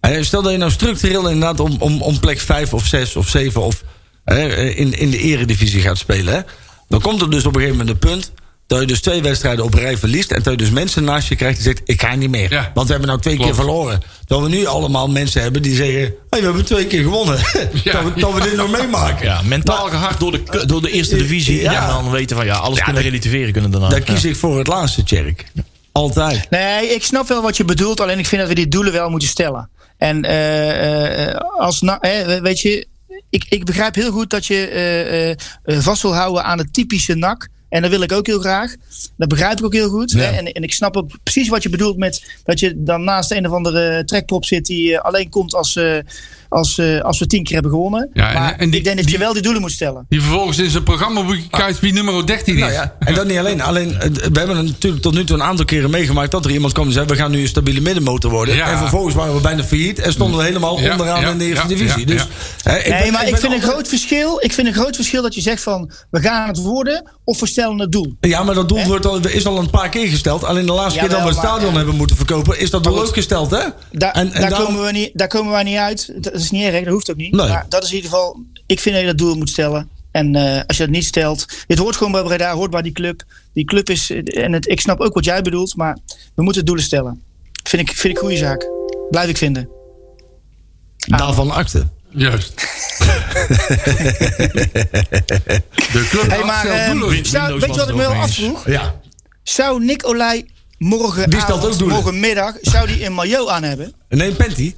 hè, Stel dat je nou structureel inderdaad om, om, om plek 5 of 6 of 7 of, hè, in, in de eredivisie gaat spelen. Hè, dan komt er dus op een gegeven moment een punt... dat je dus twee wedstrijden op rij verliest... en dat je dus mensen naast je krijgt die zegt... ik ga niet meer. Ja. Want we hebben nou twee Klopt. keer verloren. Terwijl we nu allemaal mensen hebben die zeggen... Hey, we hebben twee keer gewonnen. Ja. dat, we, dat we dit nog meemaken. Ja, mentaal gehard door de, door de eerste divisie. Ja. En dan weten van ja, alles Ja, kunnen dat- relativeren kunnen daarna. Daar kies ik voor het laatste, Tjerk. Altijd. Nee, ik snap wel wat je bedoelt. Alleen ik vind dat we die doelen wel moeten stellen. En eh, eh, als, na, weet je, ik, ik begrijp heel goed dat je eh, eh, eh, vast wil houden aan het typische NAC. En dat wil ik ook heel graag. Dat begrijp ik ook heel goed. Ja. Hè? En, en ik snap ook precies wat je bedoelt met dat je dan naast een of andere trekprop zit die eh, alleen komt als, eh, als, eh, als we tien keer hebben gewonnen. Ja, en- maar en die- ik denk dat die- je wel die doelen moet stellen. Die vervolgens in zijn programmaboekje kijkt wie nummer 13 is. Nou ja, en dat niet alleen. Alleen, eh, we hebben natuurlijk tot nu toe een aantal keren meegemaakt dat er iemand kwam en zei: we gaan nu een stabiele middenmotor worden. Ja. En vervolgens waren we bijna failliet en stonden we helemaal Ja, onderaan ja, in de eerste ja, divisie. dus, ja. hè, ik nee, ben- maar ik, vind een groot verschil. Ik vind een groot verschil dat je zegt van we gaan het worden of we stellen het doel. Ja, maar dat doel wordt al, is al een paar keer gesteld. Alleen de laatste keer dat we het stadion hebben moeten verkopen, is dat doel ook gesteld, hè? Daar, En- en daar, daarom- komen we niet, daar komen wij niet uit. Dat is niet erg, dat hoeft ook niet. Nee. Maar dat is in ieder geval, ik vind dat je dat doel moet stellen. En eh, als je dat niet stelt, dit hoort gewoon bij Breda, hoort bij die club. Die club is, en het, ik snap ook wat jij bedoelt, maar we moeten doelen stellen. Vind ik, vind ik een goede zaak. Blijf ik vinden. Daarvan akte. Juist. de club Hey, maar eh, zou, weet je wat ik me wel afvroeg? Ja. Zou Nicolai morgen Die stelt ook doelen. morgenmiddag, zou die een maillot aan hebben? Nee, Penty.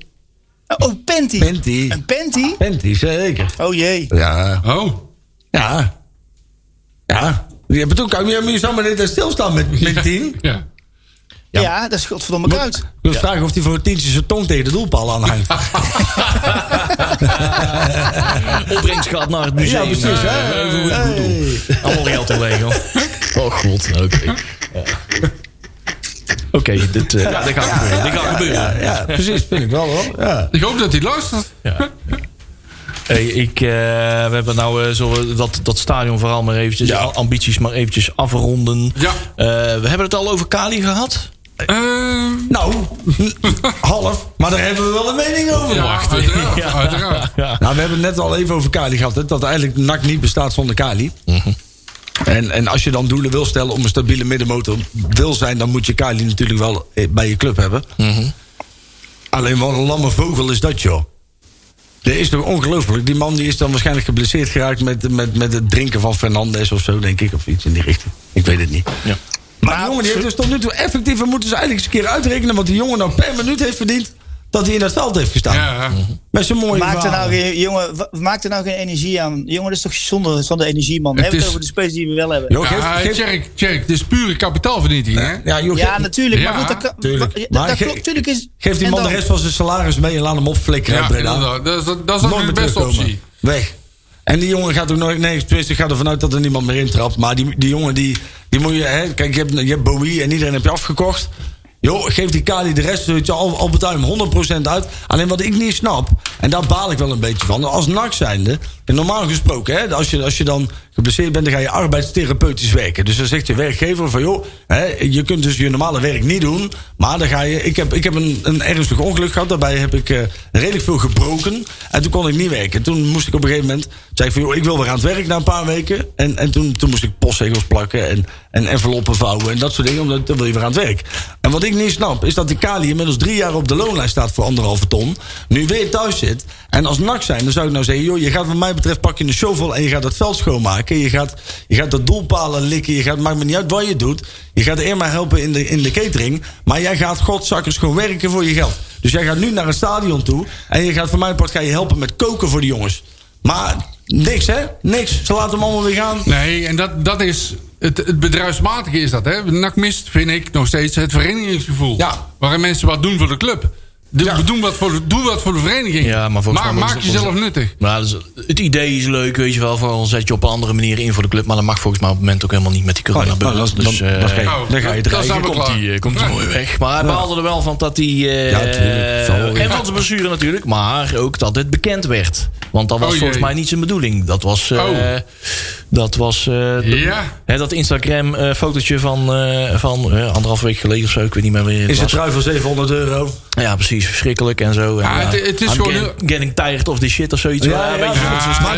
Oh, panty. Penty. Een panty? Penty, zeker. Oh jee. Ja. Oh. Ja. Ja. Ja, maar toen kan je, moet je zo maar net stilstaan met, met tien. Ja. Ja, dat is godverdomme koud. Ik wil vragen of hij voor een tientje zijn tong tegen de doelpaal aanhangt. Opbrengst gaat naar het museum. Ja, precies, hè? Goed doen. Hey. Allemaal geld te leggen. Oh god, oké. Ja. Oké, dit, eh, ja, dit gaat gebeuren. Dit gaat gebeuren. Ja, precies, vind ik wel hoor. Ja. Ik hoop dat hij luistert. Ja. Hey, ik, eh, we hebben nou eh, zo dat, dat stadion vooral maar eventjes, Ja. ambities maar eventjes afronden. Ja. Eh, we hebben het al over Kali gehad. Eh, Nou, half. Maar daar hebben we wel een mening over. ja, uiteraard. uiteraard. Ja. Nou, we hebben het net al even over Kali gehad. Hè, dat eigenlijk NAC niet bestaat zonder Kali. En, en als je dan doelen wil stellen om een stabiele middenmotor wil zijn... dan moet je Kali natuurlijk wel eh, bij je club hebben. Alleen wat een lamme vogel is dat, joh. Dat is toch ongelooflijk. Die man die is dan waarschijnlijk geblesseerd geraakt... met, met, met het drinken van Fernandes of zo, denk ik. Of iets in die richting. Ik weet het niet. Ja. Maar jongen die heeft dus tot nu toe effectief... we moeten ze eigenlijk eens een keer uitrekenen... wat die jongen nou per minuut heeft verdiend... dat hij in het veld heeft gestaan. Ja. Met zijn mooie Maak er, nou geen, jongen, wa- maak er nou geen energie aan. Jongen, dat is toch zonde van de energie, man. We Het hebben het is- over de spelers die we wel hebben. Joh, geef, Ja, geef- Tjerk, Tjerk, het is pure kapitaalvernietiging, hè? ja, joh, Ja, geef- natuurlijk. Ja, maar goed, dat, tuurlijk. dat- Maar dat ge- klopt. Tuurlijk is, Geef die man de rest van zijn salaris mee en laat hem opflikkeren. Ja, hè, Breda. inderdaad. Dat is, dat, dat is dan de beste optie. Weg. En die jongen gaat ook nooit. Nee, tenminste, ik ga ervan uit dat er niemand meer intrapt. Maar die, die jongen, die, die moet je. Hè, kijk, je hebt, je hebt Bowie en iedereen heb je afgekocht. Joh, geef die Kali de rest, weet je, al, al betaal hem 100% uit. Alleen wat ik niet snap, en daar baal ik wel een beetje van. Als NAC zijnde, normaal gesproken, hè, als, je, als je dan geblesseerd bent, dan ga je arbeidstherapeutisch werken. Dus dan zegt je werkgever van, joh, hè, je kunt dus je normale werk niet doen. Maar dan ga je, ik heb, ik heb een, een ernstig ongeluk gehad, daarbij heb ik eh, redelijk veel gebroken. En toen kon ik niet werken. Toen moest ik op een gegeven moment, zei ik van, joh, ik wil weer aan het werk na een paar weken. En, en toen, toen moest ik postzegels plakken en, en enveloppen vouwen en dat soort dingen, omdat dan wil je weer aan het werk. En wat ik niet snap, is dat die Kali inmiddels drie jaar op de loonlijst staat voor anderhalve ton. Nu weer thuis zit. En als NAC zijn, dan zou ik nou zeggen, joh, je gaat wat mij betreft pak je een shovel en je gaat het veld schoonmaken. Je gaat, je gaat de doelpalen likken. Je gaat, maakt me niet uit wat je doet. Je gaat Irma helpen in de, in de catering. Maar jij gaat godzakkers gewoon werken voor je geld. Dus jij gaat nu naar een stadion toe. En je gaat voor mijn part ga je helpen met koken voor de jongens. Maar niks hè, niks. Ze laten hem allemaal weer gaan. Nee, en dat, dat is... Het, het bedrijfsmatige is dat, hè? NAC mist, vind ik, nog steeds het verenigingsgevoel. Ja. Waarin mensen wat doen voor de club. De, Ja. doen wat voor de, doe wat voor de vereniging. Ja, maar maak jezelf nuttig. Maar is- het idee is leuk, weet je wel. Vooral zet je op een andere manier in voor de club. Maar dat mag volgens mij op het moment ook helemaal niet met die corona Oh, nou, dat Dus, dan- eh, Oh, Dan ga je dreigen. zijn we komt hij komt hij Ja. mooi weg. Maar hij behaalde er wel van dat hij... eh, Ja, tuurlijk. En van zijn blessure natuurlijk. Maar ook dat het bekend werd. Want dat was Oh, volgens mij niet zijn bedoeling. Dat was... eh, Oh. Dat was... eh, Ja. Hè, dat Instagram eh, fotootje van, eh, van eh, anderhalf week geleden of zo. Ik weet niet meer het Is het trui van 700 euro? Ja, precies. Verschrikkelijk en zo. En, Ja, het- het is I'm gewoon getting, getting tired of this shit of zoiets. Ja, Maar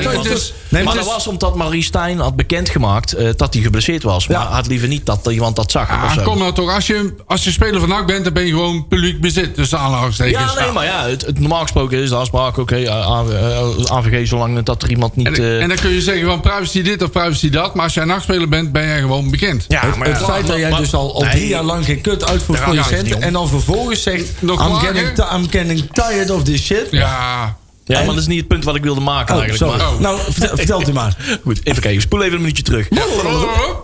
Nee, dat was omdat Marie Stijn had bekendgemaakt eh, dat hij geblesseerd was. Maar Ja. had liever niet dat iemand dat zag. Ah, kom nou toch, als je, als je speler van NAC bent, dan ben je gewoon publiek bezit. Tussen aanhalingstekens. ja, nee, maar ja, het, het normaal gesproken is de afspraak, oké, A- eh, AVG, zolang dat er iemand niet... En, eh, en dan kun je zeggen van privacy dit of privacy dat. Maar als jij een nachtspeler bent, ben jij gewoon bekend. ja, Het, maar het ja, feit dat jij maar- dus al, al nee, drie jaar lang geen kut uitvoert voor je centen... en dan vervolgens zegt... Nog I'm getting, ti- I'm getting tired of this shit. Ja. Ja, maar dat is niet het punt wat ik wilde maken Oh, eigenlijk. sorry. Maar, Oh. Nou, vertel, vertelt u maar. Goed, even kijken. Spoel even een minuutje terug.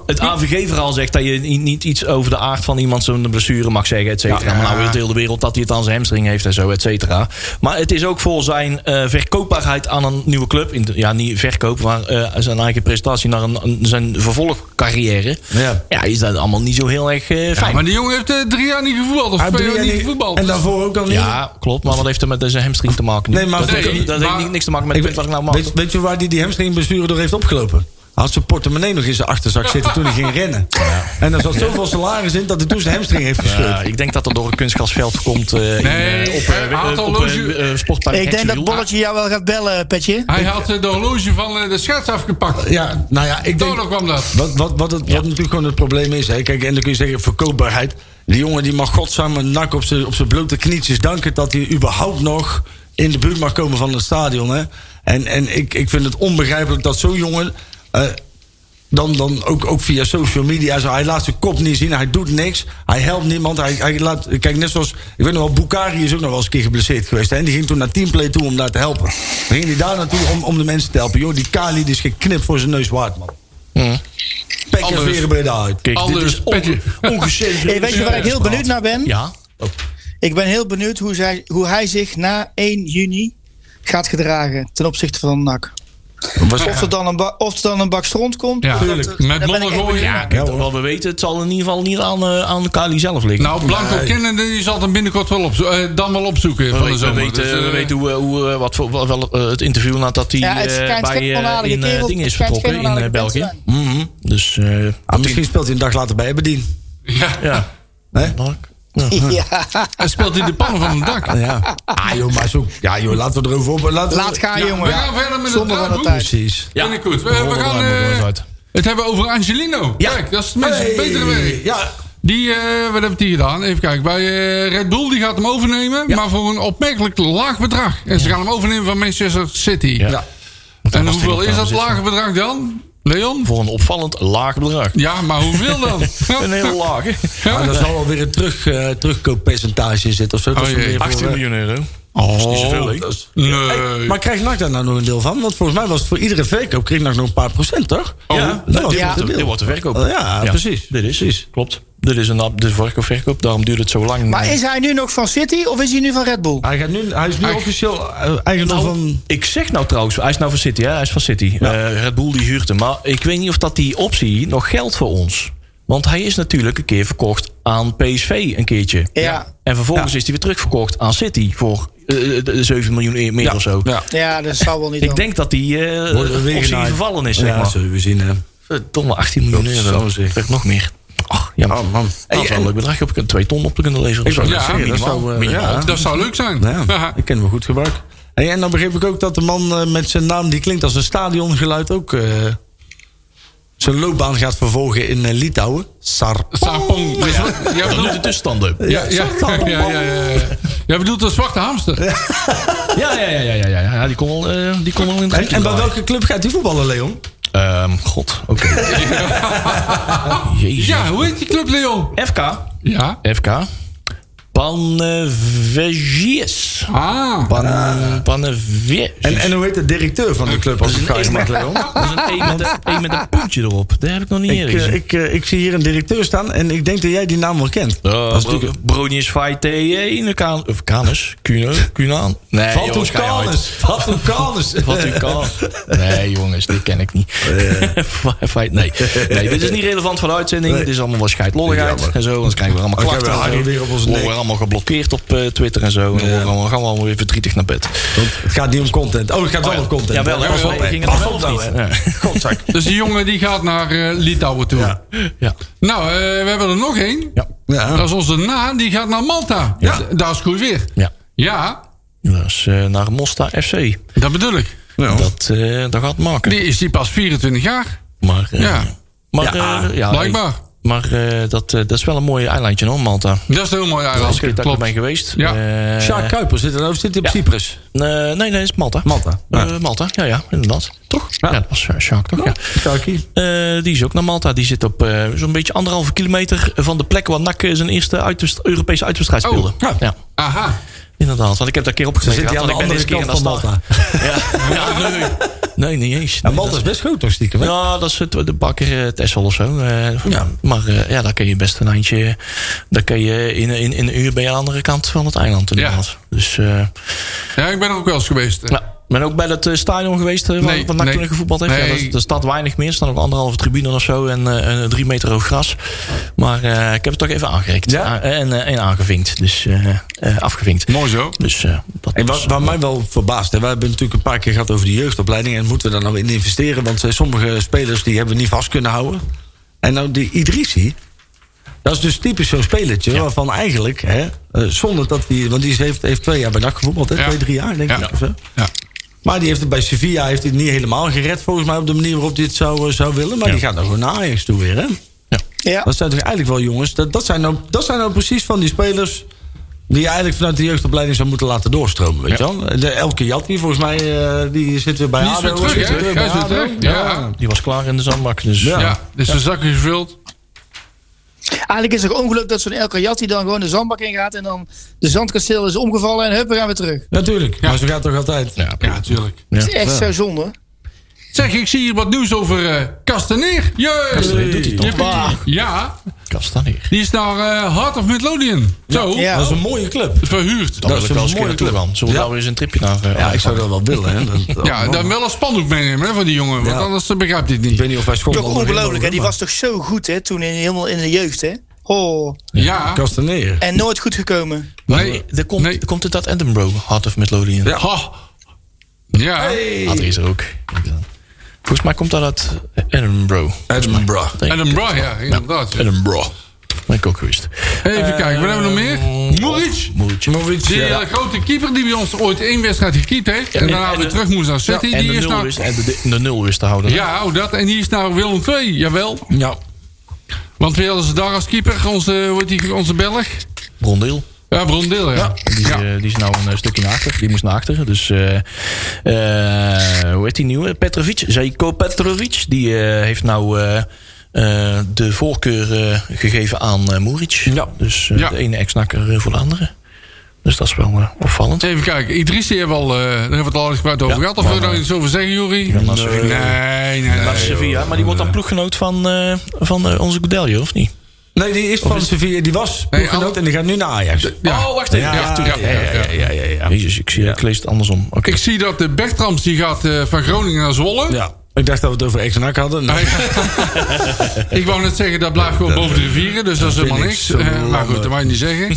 het AVG-verhaal zegt dat je niet, iets over de aard van iemand zo'n blessure mag zeggen, et cetera. Ja. Maar nou weet de hele wereld dat hij het aan zijn hamstring heeft en zo, et cetera. Maar het is ook voor zijn eh, verkoopbaarheid aan een nieuwe club. In ja, niet verkoop, maar eh, zijn eigen presentatie naar een, een- zijn vervolgcarrière. Ja. Ja, is dat allemaal niet zo heel erg eh, Ja, fijn. maar die jongen heeft drie jaar niet gevoetbald. Of Hij twee jaar niet gevoetbald. En daarvoor ook al niet. Ja, klopt. Maar wat heeft er met deze hamstring te maken? Nee, maar- Nee, dat maar- heeft niks te maken met Ik weet, wat ik nou maak. weet, weet je waar hij die hamstringblessure door heeft opgelopen? Hij had zijn portemonnee nog in zijn achterzak zitten toen hij ging rennen. En er zat zoveel salaris in dat hij toen zijn hamstring heeft gescheurd. Ja, ik denk dat er door een kunstgrasveld komt eh, in, Nee, op, hij eh, had op, sportpark Ik denk dat. Bolletje jou wel gaat bellen, Petje. Hij had de horloge van de schets afgepakt. Ja, nou ja, ik denk... Kwam dat. Wat, wat, wat, het, wat natuurlijk gewoon het probleem is. Hè. Kijk, en dan kun je zeggen verkoopbaarheid. Die jongen die mag godsamme nak op zijn op zijn blote knietjes danken... dat hij überhaupt nog in de buurt mag komen van het stadion. Hè. En, en ik, ik vind het onbegrijpelijk dat zo'n jongen... eh, dan, dan ook, ook via social media. Zo, hij laat zijn kop niet zien. Hij doet niks. Hij helpt niemand. Hij, hij laat, kijk, net zoals. Ik weet nog wel, Bukari is ook nog wel eens een keer geblesseerd geweest. Hè, en die ging toen naar Teamplay toe om daar te helpen. Dan ging hij daar naartoe om, om de mensen te helpen. Joh, die Kali die is geknipt voor zijn neus waard, man. Anders- veren Breda uit. Kijk, dit Anders is petje. ongecensureerd. Hey, weet je waar ik heel benieuwd naar ben? Ja. Oh. Ik ben heel benieuwd hoe, zij, hoe hij zich na 1 juni gaat gedragen ten opzichte van NAC. Of er dan een, ba- of er dan een bak stront komt. Ja, of dat- tuurlijk. daar Met ben ik modder echt gooien. benieuwd. Ja, wat we weten, het zal in ieder geval niet aan, eh, aan Kali zelf liggen. Nou, Blanco kennende, die zal hem binnenkort wel opzo- eh, dan wel opzoeken we, van de we zomer. weten, Dus, we weten hoe, hoe, wat voor, wel, wel, het interview nadat hij Ja, eh, bij in kerel- dingen is vertrokken in België. Mhm. Dus eh, Ah, misschien speelt hij een dag later bij Aberdeen. ja. ja. Hè? Ja, Hij speelt in de pannen van het dak. Ja. Ah, joh, maar zo. Ja, joh, laten we erover op. Laten we- laat gaan, Ja, jongen. we gaan verder met Zonder het van de draaiboek. tijd. Precies. Ja. Vind ik goed. We, we we gaan eh, het hebben over Angelino. Ja. Kijk, dat is het Hey. betere werk. Ja. Die, eh, wat heeft hij gedaan? Even kijken. Bij eh, Red Bull die gaat hem overnemen, maar voor een opmerkelijk laag bedrag. En ze gaan hem overnemen van Manchester City. Ja. En hoeveel is dat lage bedrag dan? Leon? Voor een opvallend laag bedrag. Ja, maar hoeveel dan? Een heel laag. hè? Maar er zal wel weer een terug, eh, terugkooppercentage in zitten of zo. Dat Oh, is jee. meer voor, 18 eh, miljoen euro. Oh, niet zoveel, hè? dat is- Nee. Maar krijgt NAC daar nou nog een deel van? Want volgens mij was het voor iedere verkoop kreeg NAC nog een paar procent, toch? Oh. Ja, dat was ja. wordt de, dit wordt de verkoop. Ja, precies. Dit is, Precies. klopt. Dit is een de verkoop, verkoop. Daarom duurt het zo lang. Maar is hij nu nog van City of is hij nu van Red Bull? Hij, gaat nu, hij is nu Hij- officieel eh, eigendom Nou, van... ik zeg nou trouwens, hij is nou van City, hè? Hij is van City. Eh, Red Bull die huurt hem. Maar ik weet niet of dat die optie nog geldt voor ons. Want hij is natuurlijk een keer verkocht aan PSV een keertje. Ja. En vervolgens Ja. is hij weer terugverkocht aan City voor 7 miljoen e- meer Ja, of zo. Ja. Ja, dat zou wel niet Ik denk dat die eh we optie genaaid. vervallen is, zeg Ja, maar. zullen we zien, hè. Verdomme, 18 miljoen Dat euro. zou zeg. Nog meer. Ach, ja, Oh, man. Dat is wel een leuk bedrag. Op twee ton op te kunnen. Ik Zo. net zeggen, dat minimaal. zou, eh, Minimaal. ja. Dat zou leuk zijn. Ja, ik ken hem goed gebruik. Hey, en dan begreep ik ook dat de man eh, met zijn naam, die klinkt als een stadiongeluid, ook eh, zijn loopbaan gaat vervolgen in eh, Litouwen. Sar. Sapong. Dus wat- Jij bedoelt, de tussenstanden. ja, ja, ja, ja, ja, ja. Jij bedoelt een zwarte hamster. Ja, ja, ja, ja, ja, ja, ja. Die kon wel, eh, die kon wel in het En, en bij welke club gaat hij voetballen, Leon? Ehm, God, oké. Ja, hoe heet die club, Leon? FK. Ja. FK. Panevėžys. Ah. Pan, Panevėžys. En, en hoe heet de directeur van de club als ik vraag mag, Leon? Dat is een E met, een, e met een puntje erop. Dat heb ik nog niet Ik, eerder eh, gezien. ik, eh, ik zie hier een directeur staan en ik denk dat jij die naam wel kent. Uh, dat is natuurlijk... Bronius Faite in de Kaan. Of Canus? Kuno? Kunaan? Nee, uit. kanus! Wat een kanus! Wat u kan. Nee, jongens, dit ken ik niet. Nee. nee, dit is niet relevant voor de uitzending. Nee. Dit is allemaal wel scheidlolligheid en zo. Anders krijgen we allemaal klachten. we weer op nek. Allemaal geblokkeerd op eh, Twitter en zo. En dan worden we allemaal- gaan we allemaal weer verdrietig naar bed. Want het gaat niet om content. Oh, het gaat wel om content. Jawel, Pas jawel, op, we hè. gingen Pas wel op nou, niet. hè. Ja. Godzak. Dus die jongen die gaat naar eh, Litouwen toe. Ja. Ja. Nou, eh, we hebben er nog één. Ja. Ja. Dat is onze Na, die gaat naar Malta. Ja. D- Daar is goed weer. Ja. Ja, Dat is eh, naar Mosta FC. dat bedoel ik. Ja. Dat, eh, dat gaat maken. Die is die pas 24 jaar. Maar, eh, Ja. maar, Ja, ja, blijkbaar. Maar eh, dat, eh, dat is wel een mooi eilandje hoor, Malta. Dat is een heel mooi Als eiland. ik er Klopt. ben geweest. Ja. Eh, Sjaak Kuiper zit er, of zit hij op Ja. Cyprus? eh, nee, nee, dat is Malta. Malta. Eh, Ja. Malta, ja, ja, inderdaad. Toch? Ja, dat was uh, Sjaak, toch? Ja. Eh, die is ook naar Malta. Die zit op eh, zo'n beetje anderhalve kilometer van de plek waar NAC zijn eerste Europese uitwedstrijd Oh, speelde. ja. ja. Aha. Inderdaad. Want ik heb daar een keer opgezet. zit hij aan de want ik ben andere kant van Malta. Ja, ja, nee. Nee, niet eens. Ja, Nee, Malta is best groot toch stiekem. hè? Ja, dat is het, de bakker uh, Tessel of zo. Uh, Maar uh, ja, daar kun je best een eindje... Daar kun je in, in, in een uur bij de andere kant van het eiland. Inderdaad. Ja. Dus, ja, ik ben er ook wel eens geweest. Ja. Ik ben ook bij dat uh, stadion geweest uh, nee, van NAC nee, gevoetbald heeft. Nee. Ja, dat, er staat weinig meer. Er staan nog anderhalve tribune of zo en uh, drie meter hoog gras. Maar uh, ik heb het toch even aangereikt. Ja? en, en aangevinkt. Dus afgevinkt. Mooi zo. Dus, dat en wat, wat mij wel verbaast. Hè, we hebben natuurlijk een paar keer gehad over de jeugdopleiding. En moeten we daar nou in investeren? Want sommige spelers die hebben we niet vast kunnen houden. En nou die Idrissi. Dat is dus typisch zo'n spelertje ja. waarvan eigenlijk, hè, zonder dat hij, want die heeft, heeft twee jaar bij NAC gevoetbald, hè, ja. twee, drie jaar denk ja. ik. Of zo. Ja. Maar die heeft het bij Sevilla heeft het niet helemaal gered, volgens mij, op de manier waarop hij het zou, zou willen. Maar die gaat dan gewoon naar Ajax toe weer, hè? Ja. ja. Dat zijn toch eigenlijk wel jongens, dat, dat, zijn nou, dat zijn nou precies van die spelers die je eigenlijk vanuit de jeugdopleiding zou moeten laten doorstromen, weet je wel? De Elke Jatti, volgens mij, uh, die zit weer bij die ADO. Is weer terug. Ja. ja. Die was klaar in de zandbak. Dus, ja. ja, dus de zakken gevuld. Eigenlijk is het ongelukkig dat zo'n El Kayati dan gewoon de zandbak ingaat en dan de zandkasteel is omgevallen en hup, we gaan weer terug. Natuurlijk, ja. maar zo gaat het toch altijd? Ja, natuurlijk. Ja. Dat is echt zo zonde. Zeg, ik zie hier wat nieuws over uh, Castaneer. Doet hij toch? Ja. Castaneer. Die is naar uh, Heart of Midlothian. Zo. Ja. Dat is een mooie club. Verhuurd. Dat, dat wel eens een club aan. Zullen we ja. daar eens een tripje naar uh, Ja, ik zou dat wel willen. Hè. Dat, ja, dan wel een spandoek meenemen hè, van die jongen. Want anders begrijpt hij het niet. Ik weet niet of hij school Toch ongelooflijk, hè? Die was toch zo goed, hè? Toen in, helemaal in de jeugd, hè? Oh. Ja. Castaneer. En nooit goed gekomen. Nee, er komt, nee. er komt het uit Edinburgh, Heart of Midlothian. Ja. Ha. Ja. Hey. Er is er ook. Volgens mij komt dat uit Edinburgh. Edinburgh. Edinburgh, ja, inderdaad. Ja. Edinburgh. Ben ik ook geweest. Even uh, kijken, wat hebben we nog meer? Muric. Muric die ja. uh, grote keeper die bij ons ooit één wedstrijd gekiept heeft. Ja, en, en daarna weer terug moest naar City. Ja, en, die de is nul nou... wist, en de, de nul wist te houden. Ja, dat. En die is nou Willem II, jawel. Ja. Want wie hadden ze daar als keeper? Onze, hoe heet die, onze Belg? Brondeel. Ja, Brondeel, ja. ja. Die, ja. Uh, die is nou een stukje naar achter. Die moest naar achter. Dus, uh, uh, hoe heet die nieuwe? Petrovic. Zeiko Petrovic. Die heeft nou de voorkeur gegeven aan uh, Muric. Ja. Dus ja. de ene ex-nakker voor de andere. Dus dat is wel uh, opvallend. Even kijken. Idrissi hebben we al, uh, daar hebben we het al eens over ja, gehad. Of wil je daar iets over zeggen, Jury? Nee, nee, nee. nee, nee Sevilla. Maar die wordt dan ploeggenoot van, uh, van onze Goedelje, of niet? Nee, die is van is... Sevilla. Die was ploeggenoot en die gaat nu naar Ajax. Ja. Oh, wacht even. Ja, ja, ja, ja, ja, ja, ja Jezus, ik, zie, ik lees het andersom. Okay. Ik zie dat de Bertrams die gaat van Groningen naar Zwolle. Ja. Ik dacht dat we het over Exenak hadden. Nee. ik wou net zeggen, dat blijft gewoon boven de rivieren. Dus dat is helemaal niks. Uh, maar goed, dat mag je niet zeggen.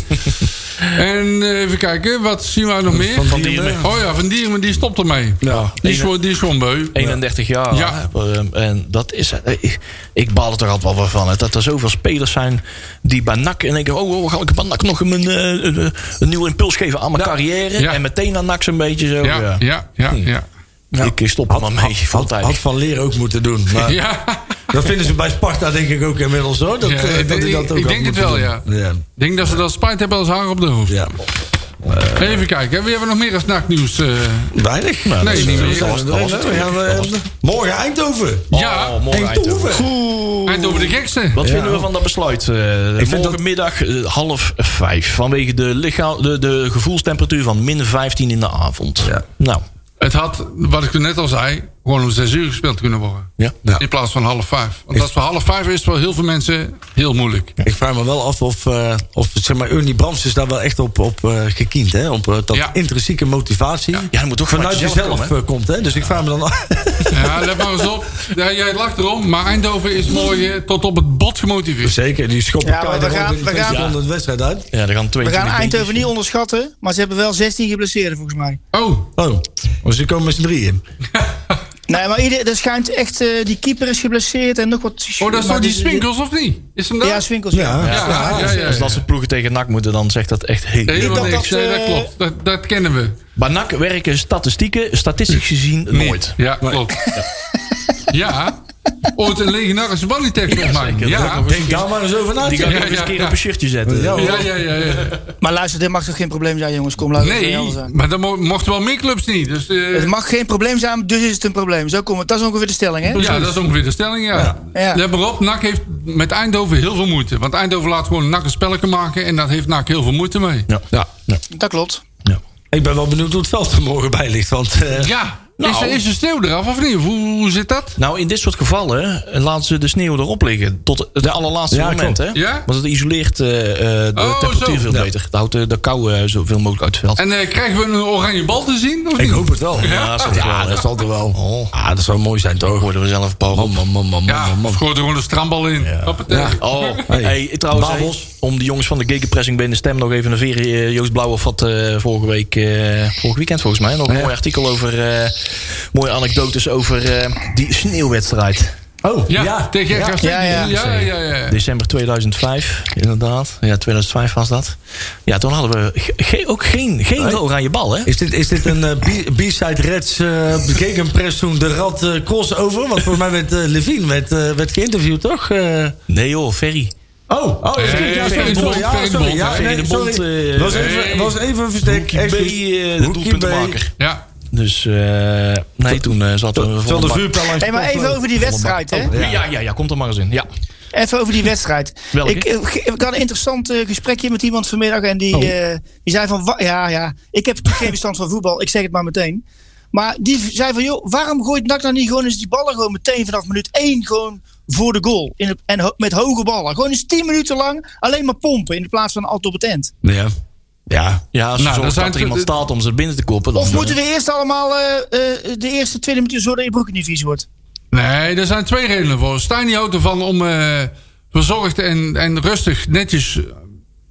en uh, even kijken, wat zien we nog meer? Van, van Diermen. Oh ja, Van Diermen, die stopt ermee. Ja. Die, is, die is gewoon beu. 31 jaar. Ja. En dat is... Ik, ik baal er toch altijd wel van. Dat er zoveel spelers zijn die bij NAC... En denken, oh, oh ga ik bij NAC nog een, een, een, een nieuwe impuls geven aan mijn ja. carrière. Ja. En meteen aan NAC zo'n beetje zo. Ja, ja, ja. ja, hm. ja. Ja. Ik stop er maar mee. Had, had, had Van Leer ook moeten doen. Maar ja. Dat vinden ze bij Sparta denk ik ook inmiddels hoor. Dat, ja, ik, dat ook ik denk het wel, doen. ja. ja. Ik denk dat ze dat spijt hebben als haar op de hoofd. Ja. Uh, Even kijken, wie hebben we nog meer als nachtnieuws? Uh... Weinig. Nou, nee, niet meer. Morgen Eindhoven. Ja, oh, morgen Eindhoven. Eindhoven. Eindhoven de gekste. Wat ja. vinden we van dat besluit? Uh, ik morgenmiddag dat... half vijf. Vanwege de, lichaam, de, de gevoelstemperatuur van min 15 in de avond. Ja. Nou. Het had, wat ik net al zei, gewoon om zes uur gespeeld kunnen worden. Ja. Ja. In plaats van half vijf. Want als voor half vijf is voor heel veel mensen heel moeilijk. Ja. Ik vraag me wel af of, uh, of zeg maar, Ernie Brams is daar wel echt op, op uh, gekiend. Hè? Op uh, dat intrinsieke motivatie. Ja, dat moet toch vanuit jezelf, komen, komt. Hè? Dus ik vraag me dan af. Ja, let maar eens op. Ja, jij lacht erom. Maar Eindhoven is mooi tot op het bot gemotiveerd. Zeker, die schoppen ja, we gaan, we gaan, de wedstrijd uit. Ja, er gaan we gaan Eindhoven niet onderschatten. Maar ze hebben wel 16 geblesseerden volgens mij. Oh. Oh, dus ze komen met z'n drieën. Nee, maar ieder, er schijnt echt... Uh, die keeper is geblesseerd en nog wat... Oh, dat is toch die Swinkels, of niet? Is hem dat? Ja, Swinkels, ja. Ja, ja, ja, ja, ja Als dat ze ploegen tegen NAC moeten, dan zegt dat echt heel... Helemaal dat, niks. Dat, uh, dat klopt. Dat, dat, kennen we. Bij NAC werken statistieken, statistisch gezien, nooit. Ja, klopt. ja. Ooit een legendarische ballytek volgens mij. Ja. Denk daar maar eens over na. Die ga ik eens een keer op een shirtje zetten. Ja, ja, ja. Maar luister, dit mag toch geen probleem zijn, jongens? Kom, laten nee, maar dan mo mochten wel meer clubs niet. Dus, uh... Het mag geen probleem zijn, dus is het een probleem. Zo komt het. Dat is ongeveer de stelling, hè? Ja, dat is ongeveer de stelling, ja. Let maar op, NAC heeft met Eindhoven heel veel moeite. Want Eindhoven laat gewoon NAC een spelletje maken... en daar heeft NAC heel veel moeite mee. Ja, ja. Dat klopt. Ja. Ik ben wel benieuwd hoe het veld er morgen bij ligt. Want eh, Ja, Nou. is, is er sneeuw eraf of niet? Hoe, hoe zit dat? Nou, in dit soort gevallen eh, laten ze de sneeuw erop liggen. Tot de allerlaatste Ja, moment. Hè? Ja? Want het isoleert eh, eh, de Oh, temperatuur zo. veel Ja. beter. Dat houdt de, de kou eh, zoveel mogelijk uit het veld. En eh, krijgen we een oranje bal te zien? Of ik niet? hoop het wel. Ja, dat is Ja, wel, dat hè. zal er wel. Oh. Ah, dat zou mooi zijn, toch? Worden we zelf een paar. Man, man, man, man, Ja, man, man. er gewoon een strandbal in. Ja. Oh, Hey, hey, trouwens, hey, om de jongens van de gegenpressing binnen stem nog even een veer. eh, Joost Blauwhoff had eh, vorige week, eh, vorig weekend volgens mij, nog een Ja. mooi artikel over, eh, mooie anekdotes over eh, die sneeuwwedstrijd. Oh, Ja, ja. tegen ja. Ja, ja. ja, ja, ja. December 2005, inderdaad. Ja, 2005 was dat. Ja, toen hadden we ge- ook geen, geen Nee. oranje bal, hè? Is dit, is dit een B- B-side Reds uh, gegenpress toen de Rad eh, crossover? Want volgens mij werd uh, Levine werd, werd geïnterviewd, toch? Nee joh, Ferry. Oh, oh sorry, ja, Ferry sorry, de Bond, sorry, ja, Ferry de sorry, Bond, ja, nee, sorry. Was, even, was even een verstek. Hoekie B, de doelpuntenmaker. Ja. Dus eh, nee, toen eh, zat er Terwijl de vuurpijl langs Hey, maar even over die wedstrijd, hè? Ja. ja, ja, ja, komt er maar eens in. Ja. Even over die wedstrijd. Ik, ik, ik had een interessant eh, gesprekje met iemand vanmiddag. En die, Oh. eh, die zei van... Ja, ja, ik heb natuurlijk geen verstand van voetbal. Ik zeg het maar meteen. Maar die zei van... joh, waarom gooit NAC nou niet gewoon eens die ballen... gewoon meteen vanaf minuut 1 gewoon voor de goal. In het- en ho- met hoge ballen. Gewoon eens 10 minuten lang alleen maar pompen... in plaats van altijd op het end. Ja. Ja. Ja, als je Nou, zorgt dat er iemand staat om ze binnen te koppen. Dan, Of moeten we eerst allemaal eh, eh, de eerste 20 minuten... zorgen dat je broek niet vies wordt? Nee, er zijn twee redenen voor. Stijn die houdt ervan om eh, verzorgd en, en rustig, netjes,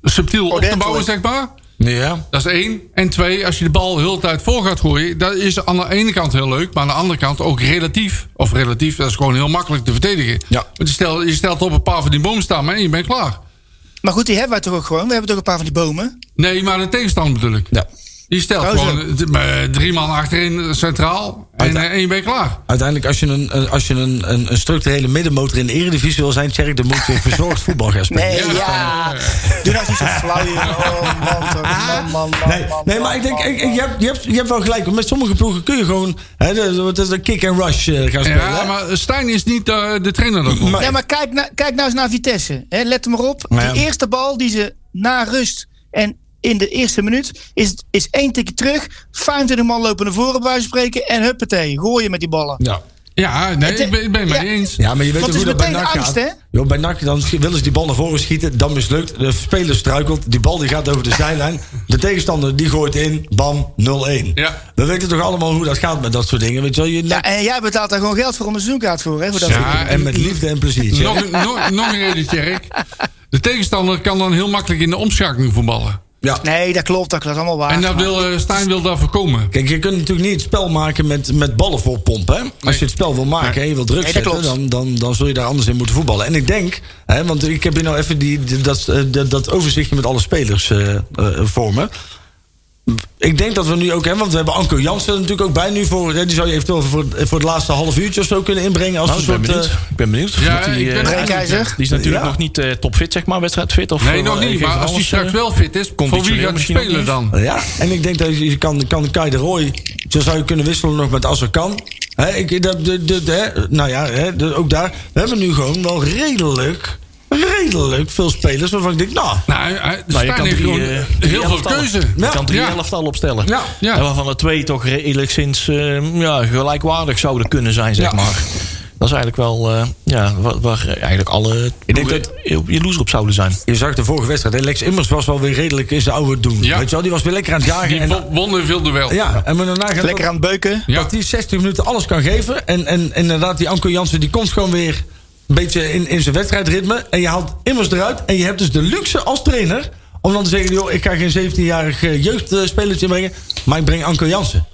subtiel op te bouwen, zeg maar. Ja. Dat is één. En twee, als je de bal heel de tijd voor gaat gooien... dat is aan de ene kant heel leuk... maar aan de andere kant ook relatief... of relatief, dat is gewoon heel makkelijk te verdedigen. Ja. Want je stelt, je stelt op een paar van die boomstammen en je bent klaar. Maar goed, die hebben wij toch ook gewoon? We hebben toch een paar van die bomen? Nee, maar de tegenstander bedoel ik. Ja. Die stelt gewoon eh, drie man achterin centraal... en, eh, en je bent klaar. Uiteindelijk, als je, een, als je een, een, een structurele middenmotor in de eredivisie wil zijn, Tjerk, dan moet je verzorgd voetbal gaan spelen. Nee, ja. Doe nou niet zo flauw, joh. Oh, man, toch. Man, man, man, Nee, man, nee, man, maar ik denk, ik, je, hebt, je, hebt, je hebt wel gelijk. want Met sommige ploegen kun je gewoon hè, de, de, de kick and rush eh, gaan spelen. Ja, hè? maar Stijn is niet eh, de trainer daarvoor. Maar- Ja, maar kijk, na, kijk nou eens naar Vitesse. Hè, let er maar op. Ja. Die eerste bal die ze na rust en in de eerste minuut is, is één tikje terug. 25 man lopen naar voren, bij wijze van spreken. En huppatee, gooien met die ballen. ja. Ja, nee, Het- ik ben, ik ben het ja. eens. Ja, maar je weet het hoe dat bij NAC angst, gaat? Jo, bij NAC dan willen ze die bal naar voren schieten. Dan mislukt. De speler struikelt. Die bal die gaat over de zijlijn. De tegenstander die gooit in. Bam, 0-1. Ja. We weten toch allemaal hoe dat gaat met dat soort dingen. Weet je wel? Je, Ja, en jij betaalt daar gewoon geld voor om een seizoenkaart voor. Hè, voor dat soort Ja, en met liefde en plezier. Nog, een- nog, nog een reden, Tjerk. De tegenstander kan dan heel makkelijk in de omschakeling voetballen. Ja. Nee, dat klopt. Dat is allemaal waar. En dat wil, eh, Stijn wil dat voorkomen. Kijk, je kunt natuurlijk niet het spel maken met, met ballen vol pompen. Hè? Als je het spel wil maken en je wil druk Nee, zetten, dan, dan, dan zul je daar anders in moeten voetballen. En ik denk, hè, want ik heb hier nou even die, dat, eh, dat, dat overzichtje met alle spelers eh, voor me. Ik denk dat we nu ook hebben, want we hebben Anko Jansen er natuurlijk ook bij nu voor. hè, Die zou je eventueel voor, voor het laatste half uurtje of zo kunnen inbrengen. Als Nou, een ik ben soort, eh, ik ben benieuwd. Ja, Of die, ik ben eh, er die is natuurlijk Ja. nog niet eh, topfit, zeg maar, wedstrijdfit. Of, Nee, nog niet. Maar als hij straks wel fit is, voor wie gaat hij misschien ook spelen dan? Ja, en ik denk dat je kan, kan Kai de Roy, zo zou je kunnen wisselen nog met als kan. Hè, ik, dat, de, de, de, hè, nou ja, hè, de- ook daar. We hebben nu gewoon wel redelijk, redelijk veel spelers waarvan ik denk, nou, Nou, Nou, je kan heeft drie, gewoon eh, heel veel keuze. Je Ja. kan drie Ja. elftal opstellen. Ja. Ja. En waarvan er twee toch redelijk sinds eh, ja, gelijkwaardig zouden kunnen zijn, zeg Ja. maar. Dat is eigenlijk wel eh, ja, waar, waar eigenlijk alle Ik denk jaloers op zouden zijn. je zag de vorige wedstrijd. hè, Lex Immers was wel weer redelijk in zijn oude doen. Ja. Weet je wel, die was weer lekker aan het jagen. Die En, won- veel duel. ja, en we daarna gaan Lekker aan het beuken. Dat hij 60 minuten alles kan geven. En, en inderdaad, die Anko Jansen die komt gewoon weer een beetje in, in zijn wedstrijdritme. En je haalt Immers eruit. En je hebt dus de luxe als trainer om dan te zeggen: joh, ik ga geen 17-jarig eh, jeugdspelertje brengen, maar ik breng Anko Jansen.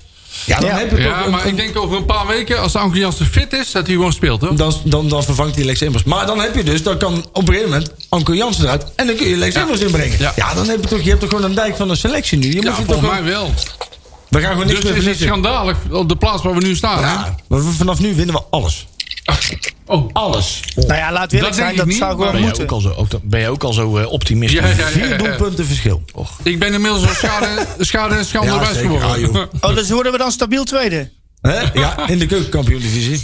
Ja, dan Ja. heb je toch Ja, maar een- ik denk over een paar weken, als Anke Jansen fit is, dat hij gewoon speelt. Hoor. dan, dan, dan vervangt hij Lex Immers. Maar dan heb je dus, dan kan op een gegeven moment Anko Jansen eruit. En dan kun je Lex Ja. Immers inbrengen. Ja. Ja. dan heb je toch, je hebt toch gewoon een dijk van een selectie nu. Je moet Ja, je toch volgens gewoon- mij wel. we gaan gewoon niks Dus meer is het verliezen. schandalig op de plaats waar we nu staan. hè? Ja, maar vanaf nu winnen we alles. Oh. Alles. Nou ja, laat eerlijk Dat zijn. Dat zou gewoon Ben je moeten. ook al zo, ook, ben je ook al zo eh, optimistisch? Ja, ja, ja, Vier ja. doelpunten verschil. Ik ben inmiddels wel schade, schade en schande Ja, geworden. Ah. Oh, dus worden we dan stabiel tweede? Hè? Ja, in de keukenkampioen-divisie.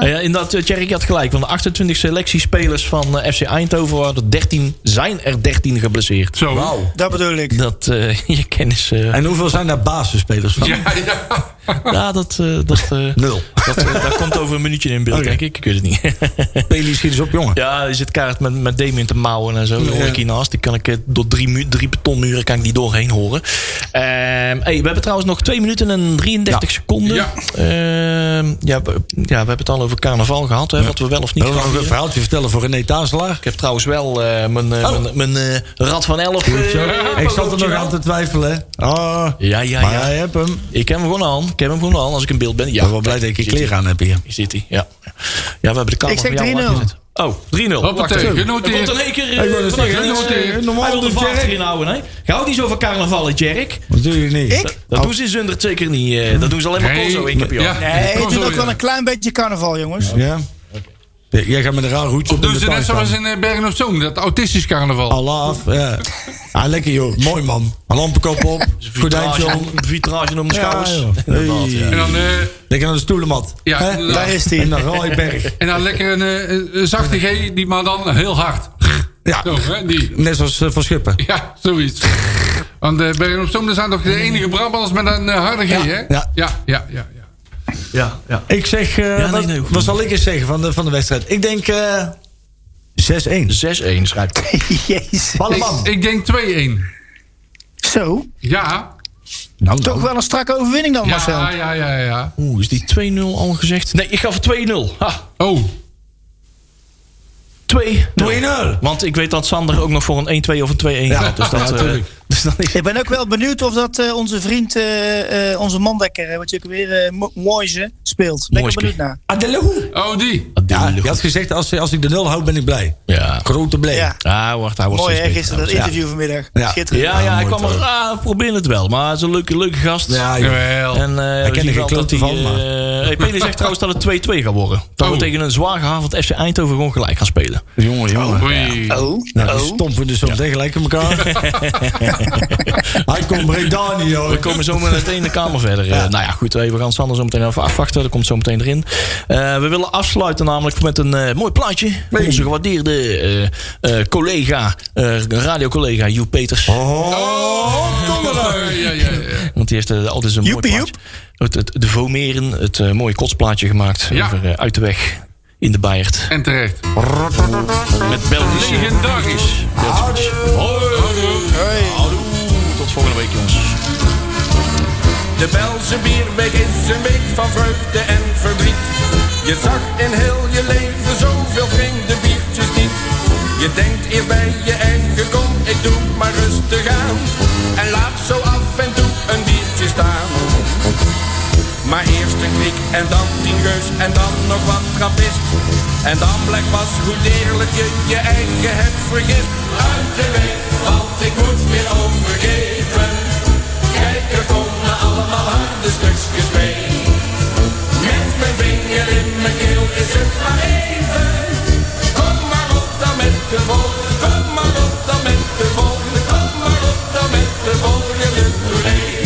Ja, inderdaad, eh, Thierry, je had gelijk. Van de 28 selectiespelers van eh, FC Eindhoven waren er 13, zijn er 13 geblesseerd. Zo. Wauw. Dat bedoel ik. Dat eh, je kennis. eh, En hoeveel zijn daar basisspelers van? Ja, ja. ja, dat, eh, dat, eh, Nul. dat, dat komt over een minuutje in beeld, denk ik. Ik weet het niet. Peli schiet eens op, jongen. ja, je zit kaart met, met Damien te mouwen en zo. Dat hoor ik hiernaast. Die kan ik door drie, drie betonmuren kan ik die doorheen horen. Ehm, hey, we hebben trouwens nog 2 minuten en 33 Ja. seconden. Ja. Ehm, ja, we, ja, we hebben het al over carnaval gehad. Hè, Wat we wel of niet gaan nog een verhaaltje vertellen voor René Tazelaar? Ik heb trouwens wel eh, mijn, eh, Oh. mijn, mijn eh, rad van 11. eh, Ik zat er nog aan te twijfelen. Oh, Ja, ja, maar ja. jij hebt hem. Ik heb hem gewoon aan. Ik heb hem gewoon aan als ik in beeld ben. Ik Ja, ben wel blij dat ik je kleren aan heb hier. Hier zit hij, ja. Ja, we hebben de kamer Ik zeg voor jou 3-0. Oh, 3-0. Wacht Hoppatee, genoteerd. Er komt in één keer... Ik vanuit zeggen, eh, Normaal Hij wil de vaart erin houden, hè? Je houdt niet zo van carnaval, Jerk? Wat doe je niet? Ik? Dat doen ze in Zundert zeker niet. eh, Dat doen ze alleen maar Nee. Corso per jaar. Ja. Nee, ik doe ook wel een klein beetje carnaval, jongens. Ja? Ja, Jij gaat met een raar hoedje op in Doen de ze net zoals in eh, Bergen op Zoom, dat autistisch carnaval. Allah af, ja. Ah, lekker joh. Mooi man. Een lampenkop op. Gordijntje Vitrage, om. vitrage om de schouders. ja. En dan, eh, Lekker naar de stoelenmat. Ja. Daar is En die. dan Rooiberg. en dan lekker een, eh, een zachte G, die maar dan heel hard. Ja, Zo, hè, die. net zoals Van Schippen. Ja, zoiets. Want uh, Bergen op Zoom, zijn toch de enige Brabants met een harde G, Ja, hè? ja. ja, ja, ja. Ja. Ja, ja. Ik zeg, eh, nee, wat, nee. wat zal ik eens zeggen van de, van de wedstrijd? Ik denk eh 6-1. 6-1 schrijft hij. Jezus. Balleman. Ik denk 2-1. Zo. Ja. Nou, Toch wel een strakke overwinning dan, Marcel. Ja, ja, ja, ja. Oeh, is die 2-0 al gezegd? Nee, ik ga voor 2-0. Ha, Oh, 2 2-0. Want ik weet dat Sander ook nog voor een 1-2 of een 2-1 Ja, gaat. Dus dat, ja, eh. Dus is... Ik ben ook wel benieuwd of dat eh, onze vriend, eh, eh, onze mandekker, wat je ook weer, Mo- Moise, speelt. Ben ik benieuwd naar. Adelou. oh die. Ja, je had gezegd, als, als ik de nul houd, ben ik blij. Ja. Grote blij. Ja. Ah, wacht, hij wordt Mooi hè, beter. gisteren dat Ja. interview vanmiddag. Ja. Schitterend. Ja, ja, hij kwam er, ah, probeer het wel. Maar hij is een leuke, leuke gast. Ja. Jawel. En, eh, we ken zien er geen klote hij, van, maar- hey, Peli zegt trouwens dat het 2-2 gaat worden. Dat Oh. we tegen een zwaar gehavend FC Eindhoven gewoon gelijk gaan spelen. Jongen, jongen. Oh, Nou, oh. stompen dus zo meteen gelijk in elkaar. Hij komt Breda niet, joh. We komen zo meteen de kamer verder. Eh, nou ja, goed. We gaan Sander zo meteen even afwachten. Dat komt zo meteen erin. Eh, we willen afsluiten namelijk met een eh, mooi plaatje. Van onze gewaardeerde eh, eh, collega, eh radiocollega Joep Peters. Oh, Ja, ja, ja, ja. Want die heeft altijd een mooi Joepie, plaatje. Het, het, de Vomeren, het eh, mooie kotsplaatje gemaakt. Ja. Over eh, uit de weg in de Bijert. En terecht. Met Belgische Legendarisch. Hoi. De Belse bierweek is een week van vreugde en verdriet. Je zag in heel je leven zoveel vreemde biertjes niet. Je denkt eerst bij je eigen kom, ik doe maar rustig aan. En laat zo af en toe een biertje staan. Maar eerst een krik en dan tien geus en dan nog wat trappist. En dan blijkt pas hoe deerlijk je je eigen hebt vergist. Uit de weg, want ik moet weer overgeven. Allemaal harde stukjes mee. Met mijn vinger in mijn keel is het maar even. Kom maar op dan met de volgende, kom maar op dan met de volgende, kom maar op dan met de volgende tournee.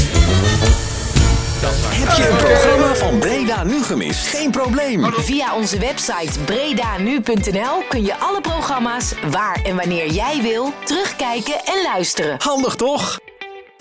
Heb je een programma van Breda nu gemist? Geen probleem. Via onze website bredanu.nl kun je alle programma's waar en wanneer jij wil terugkijken en luisteren. Handig toch?